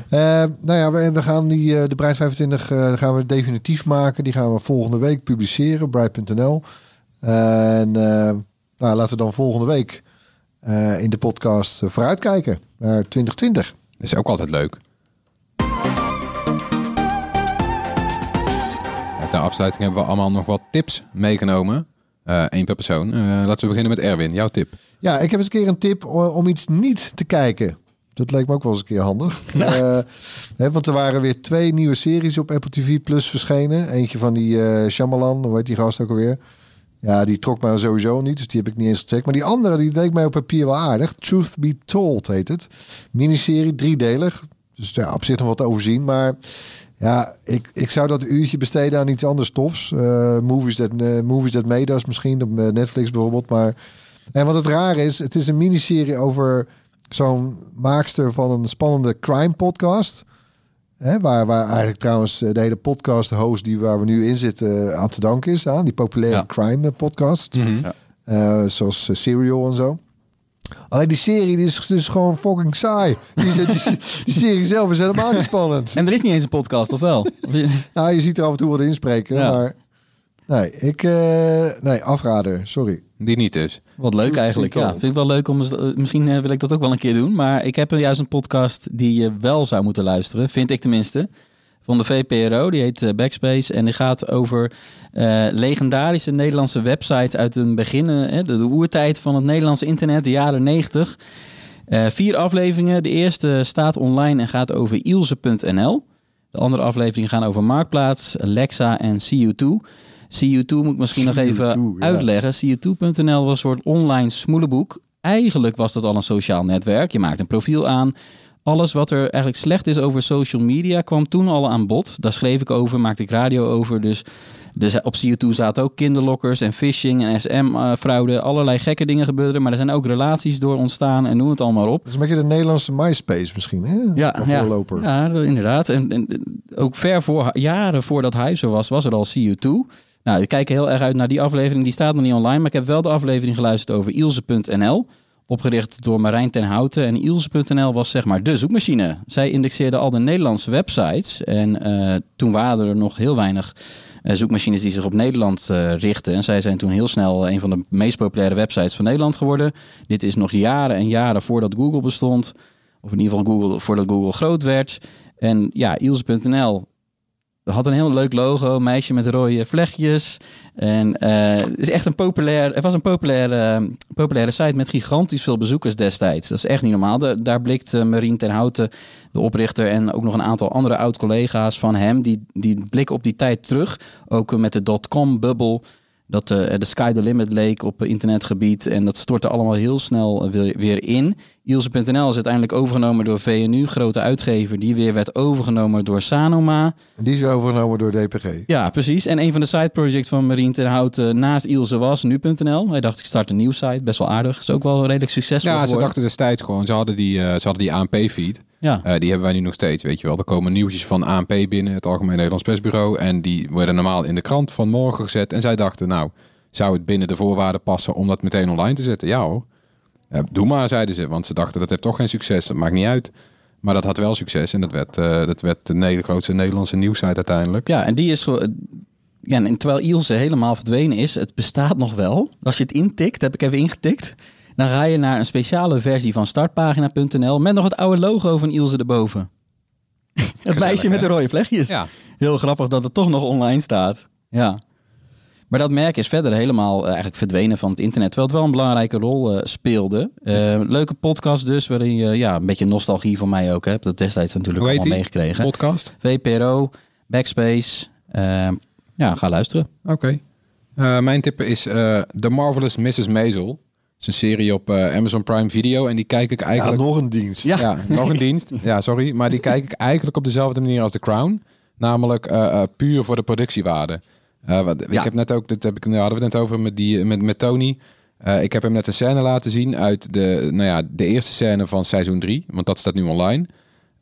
Eh, nou ja, we, we gaan die, eh, de Bright 25 eh, gaan we definitief maken. Die gaan we volgende week publiceren, bright.nl. En nou, laten we dan volgende week in de podcast vooruitkijken naar 2020. Dat is ook altijd leuk. Ter afsluiting hebben we allemaal nog wat tips meegenomen. Eén per persoon. Eh, laten we beginnen met Erwin. Jouw tip. Ja, ik heb eens een keer een tip om iets niet te kijken. Dat leek me ook wel eens een keer handig. [laughs] Eh, hè, want er waren weer twee nieuwe series op Apple TV Plus verschenen. Eentje van die eh Shyamalan, hoe heet die gast ook alweer? Ja, die trok mij sowieso niet, dus die heb ik niet eens gecheckt. Maar die andere, die deed mij op papier wel aardig. Truth Be Told heet het. Miniserie, driedelig. Dus ja, op zich nog wat te overzien. Maar ja, ik, ik zou dat uurtje besteden aan iets anders tofs. Eh, movies, that, eh, movies That Made Us misschien, op eh, Netflix bijvoorbeeld. Maar, en wat het raar is, het is een miniserie over zo'n maakster van een spannende crime podcast. Hè, waar, waar eigenlijk trouwens de hele podcast host die waar we nu in zitten aan te danken is aan. Die populaire Ja. crime podcast. Eh, zoals eh, Serial en zo. Alleen die serie die is dus gewoon fucking saai. Die, die, die, die serie zelf is helemaal niet spannend. En er is niet eens een podcast, of wel? [laughs] Nou, je ziet er af en toe wat inspreken, Ja. maar... Nee, ik... eh, nee, afrader, sorry. Die niet dus. Wat leuk eigenlijk. Ja, vind ik wel leuk om. eens- Misschien eh, wil ik dat ook wel een keer doen. Maar ik heb er juist een podcast die je wel zou moeten luisteren. Vind ik tenminste. Van de VPRO. Die heet eh, Backspace. En die gaat over eh, legendarische Nederlandse websites uit een begin. eh, de, de oertijd van het Nederlandse internet, de jaren 90. Eh, vier afleveringen. De eerste staat online en gaat over ilse.nl. De andere afleveringen gaan over Marktplaats, Alexa en CU2. CU2 moet ik misschien nog even CU2, ja. uitleggen. CU2.nl was een soort online smoelenboek. Eigenlijk was dat al een sociaal netwerk. Je maakt een profiel aan. Alles wat er eigenlijk slecht is over social media kwam toen al aan bod. Daar schreef ik over, maakte ik radio over. Dus, dus op CU2 zaten ook kinderlokkers en phishing en SM-fraude. Allerlei gekke dingen gebeurden. Maar er zijn ook relaties door ontstaan en noem het allemaal op. Dat is een beetje de Nederlandse MySpace misschien, hè? Ja, Of ja, ja inderdaad. En, en ook ver voor, jaren voordat hij zo was, was er al CU2. Nou, ik kijk heel erg uit naar die aflevering. Die staat nog niet online, maar ik heb wel de aflevering geluisterd over Ilse.nl. Opgericht door Marijn ten Houten. En Ilse.nl was zeg maar de zoekmachine. Zij indexeerde al de Nederlandse websites. En eh, toen waren er nog heel weinig eh, zoekmachines die zich op Nederland eh, richten. En zij zijn toen heel snel een van de meest populaire websites van Nederland geworden. Dit is nog jaren en jaren voordat Google bestond. Of in ieder geval Google, voordat Google groot werd. En ja, Ilse.nl had een heel leuk logo, meisje met rode vlechtjes. En eh, het is echt een populair, het was een populaire, populaire site met gigantisch veel bezoekers destijds. Dat is echt niet normaal. Daar blikt eh, Marien ten Houten, de oprichter, en ook nog een aantal andere oud-collega's van hem, die, die blikken op die tijd terug. Ook eh, met de dotcom-bubbel. dat eh, de sky the limit leek op eh, internetgebied. En dat stortte allemaal heel snel eh, weer in. Ilse.nl is uiteindelijk overgenomen door VNU, grote uitgever. Die weer werd overgenomen door Sanoma. En die is weer overgenomen door DPG. Ja, precies. En een van de side projects van Marien ten Houten naast Ilse was nu.nl. Hij dacht, ik start een nieuw site. Best wel aardig. Is ook wel redelijk succesvol Ja, ze dachten destijds gewoon, ze hadden die, eh, ze hadden die ANP-feed. Ja. Eh, die hebben wij nu nog steeds, weet je wel. Er komen nieuwtjes van ANP binnen, het Algemeen Nederlands Persbureau. En die worden normaal in de krant van morgen gezet. En zij dachten, nou, zou het binnen de voorwaarden passen om dat meteen online te zetten? Ja hoor. Ja, doe maar, zeiden ze. Want ze dachten, dat heeft toch geen succes. Dat maakt niet uit. Maar dat had wel succes. En dat werd, eh, dat werd de grootste Nederlandse nieuwsite uiteindelijk. Ja, en die is gewoon. Ja, en terwijl Ilse helemaal verdwenen is, het bestaat nog wel. Als je het intikt, heb ik even ingetikt. Dan ga je naar een speciale versie van startpagina.nl met nog het oude logo van Ilse erboven. [laughs] het meisje met de rode vlechtjes. Ja. Heel grappig dat het toch nog online staat. Ja. Maar dat merk is verder helemaal eh, eigenlijk verdwenen van het internet. Terwijl het wel een belangrijke rol eh, speelde. Eh, leuke podcast dus, waarin je ja, een beetje nostalgie van mij ook hebt. Dat destijds natuurlijk Hoe heet allemaal die? meegekregen. Podcast? VPRO, Backspace. Ja, ga luisteren. Oké. Eh, mijn tip is eh The Marvelous Mrs. Maisel. Het is een serie op eh, Amazon Prime Video. En die kijk ik Ja, eigenlijk... nog een dienst. Ja. Ja, [laughs] nog een dienst. Ja, sorry. Maar die kijk ik eigenlijk op dezelfde manier als The Crown. Namelijk puur voor de productiewaarde. Eh, wat, Ja. Ik heb net ook, dat heb ik, nou, hadden we het net over met, die, met, met Tony. Eh, ik heb hem net een scène laten zien uit de, nou ja, de eerste scène van seizoen 3. Want dat staat nu online.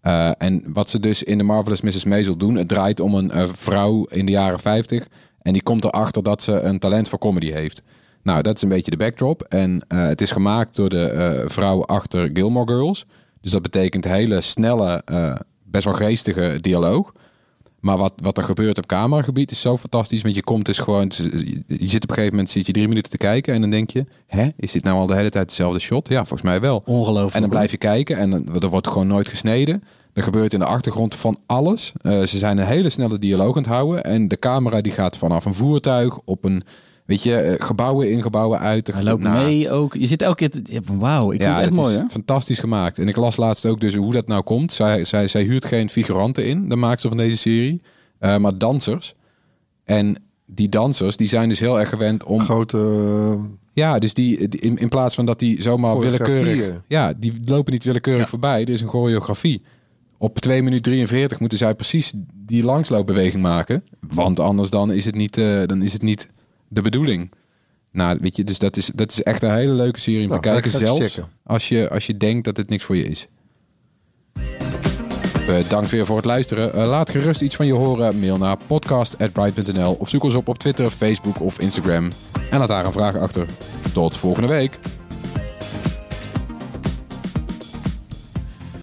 Eh, en wat ze dus in The Marvelous Mrs. Maisel doen. Het draait om een vrouw in de jaren 50. En die komt erachter dat ze een talent voor comedy heeft. Nou, dat is een beetje de backdrop. En het is gemaakt door de vrouw achter Gilmore Girls. Dus dat betekent hele snelle, best wel geestige dialoog. Maar wat, wat er gebeurt op cameragebied is zo fantastisch. Want je komt dus gewoon... Je zit op een gegeven moment zit je drie minuten te kijken. En dan denk je... Hè, is dit nou al de hele tijd dezelfde shot? Ja, volgens mij wel. Ongelooflijk. En dan blijf je kijken en dan- er wordt gewoon nooit gesneden. Er gebeurt in de achtergrond van alles. Eh, ze zijn een hele snelle dialoog aan het houden. En de camera die gaat vanaf een voertuig op een... Weet je, eh, gebouwen in, gebouwen uit. Hij loopt Nou, mee ook. Je zit elke keer... te- Wauw, ik vind het echt mooi hè? fantastisch gemaakt. En ik las laatst ook dus hoe dat nou komt. Zij, zij, zij huurt geen figuranten in, de maakster van deze serie. eh, maar dansers. En die dansers, die zijn dus heel erg gewend om... Grote... eh, Ja, dus die, die- in, in plaats van dat die zomaar willekeurig... Ja, die lopen niet willekeurig voorbij. Er is een choreografie. Op 2 minuten 43 moeten zij precies die langsloopbeweging maken. Want anders dan is het niet, eh, dan is het niet de bedoeling. Nou, weet je, dus dat is, dat is echt een hele leuke serie om Nou, te kijken. ik eens Zelfs als je, als je denkt dat het niks voor je is. Bedankt weer voor het luisteren. Eh, laat gerust iets van je horen. Mail naar podcast.bright.nl of zoek ons op op Twitter, Facebook of Instagram. En laat daar een vraag achter. Tot volgende week.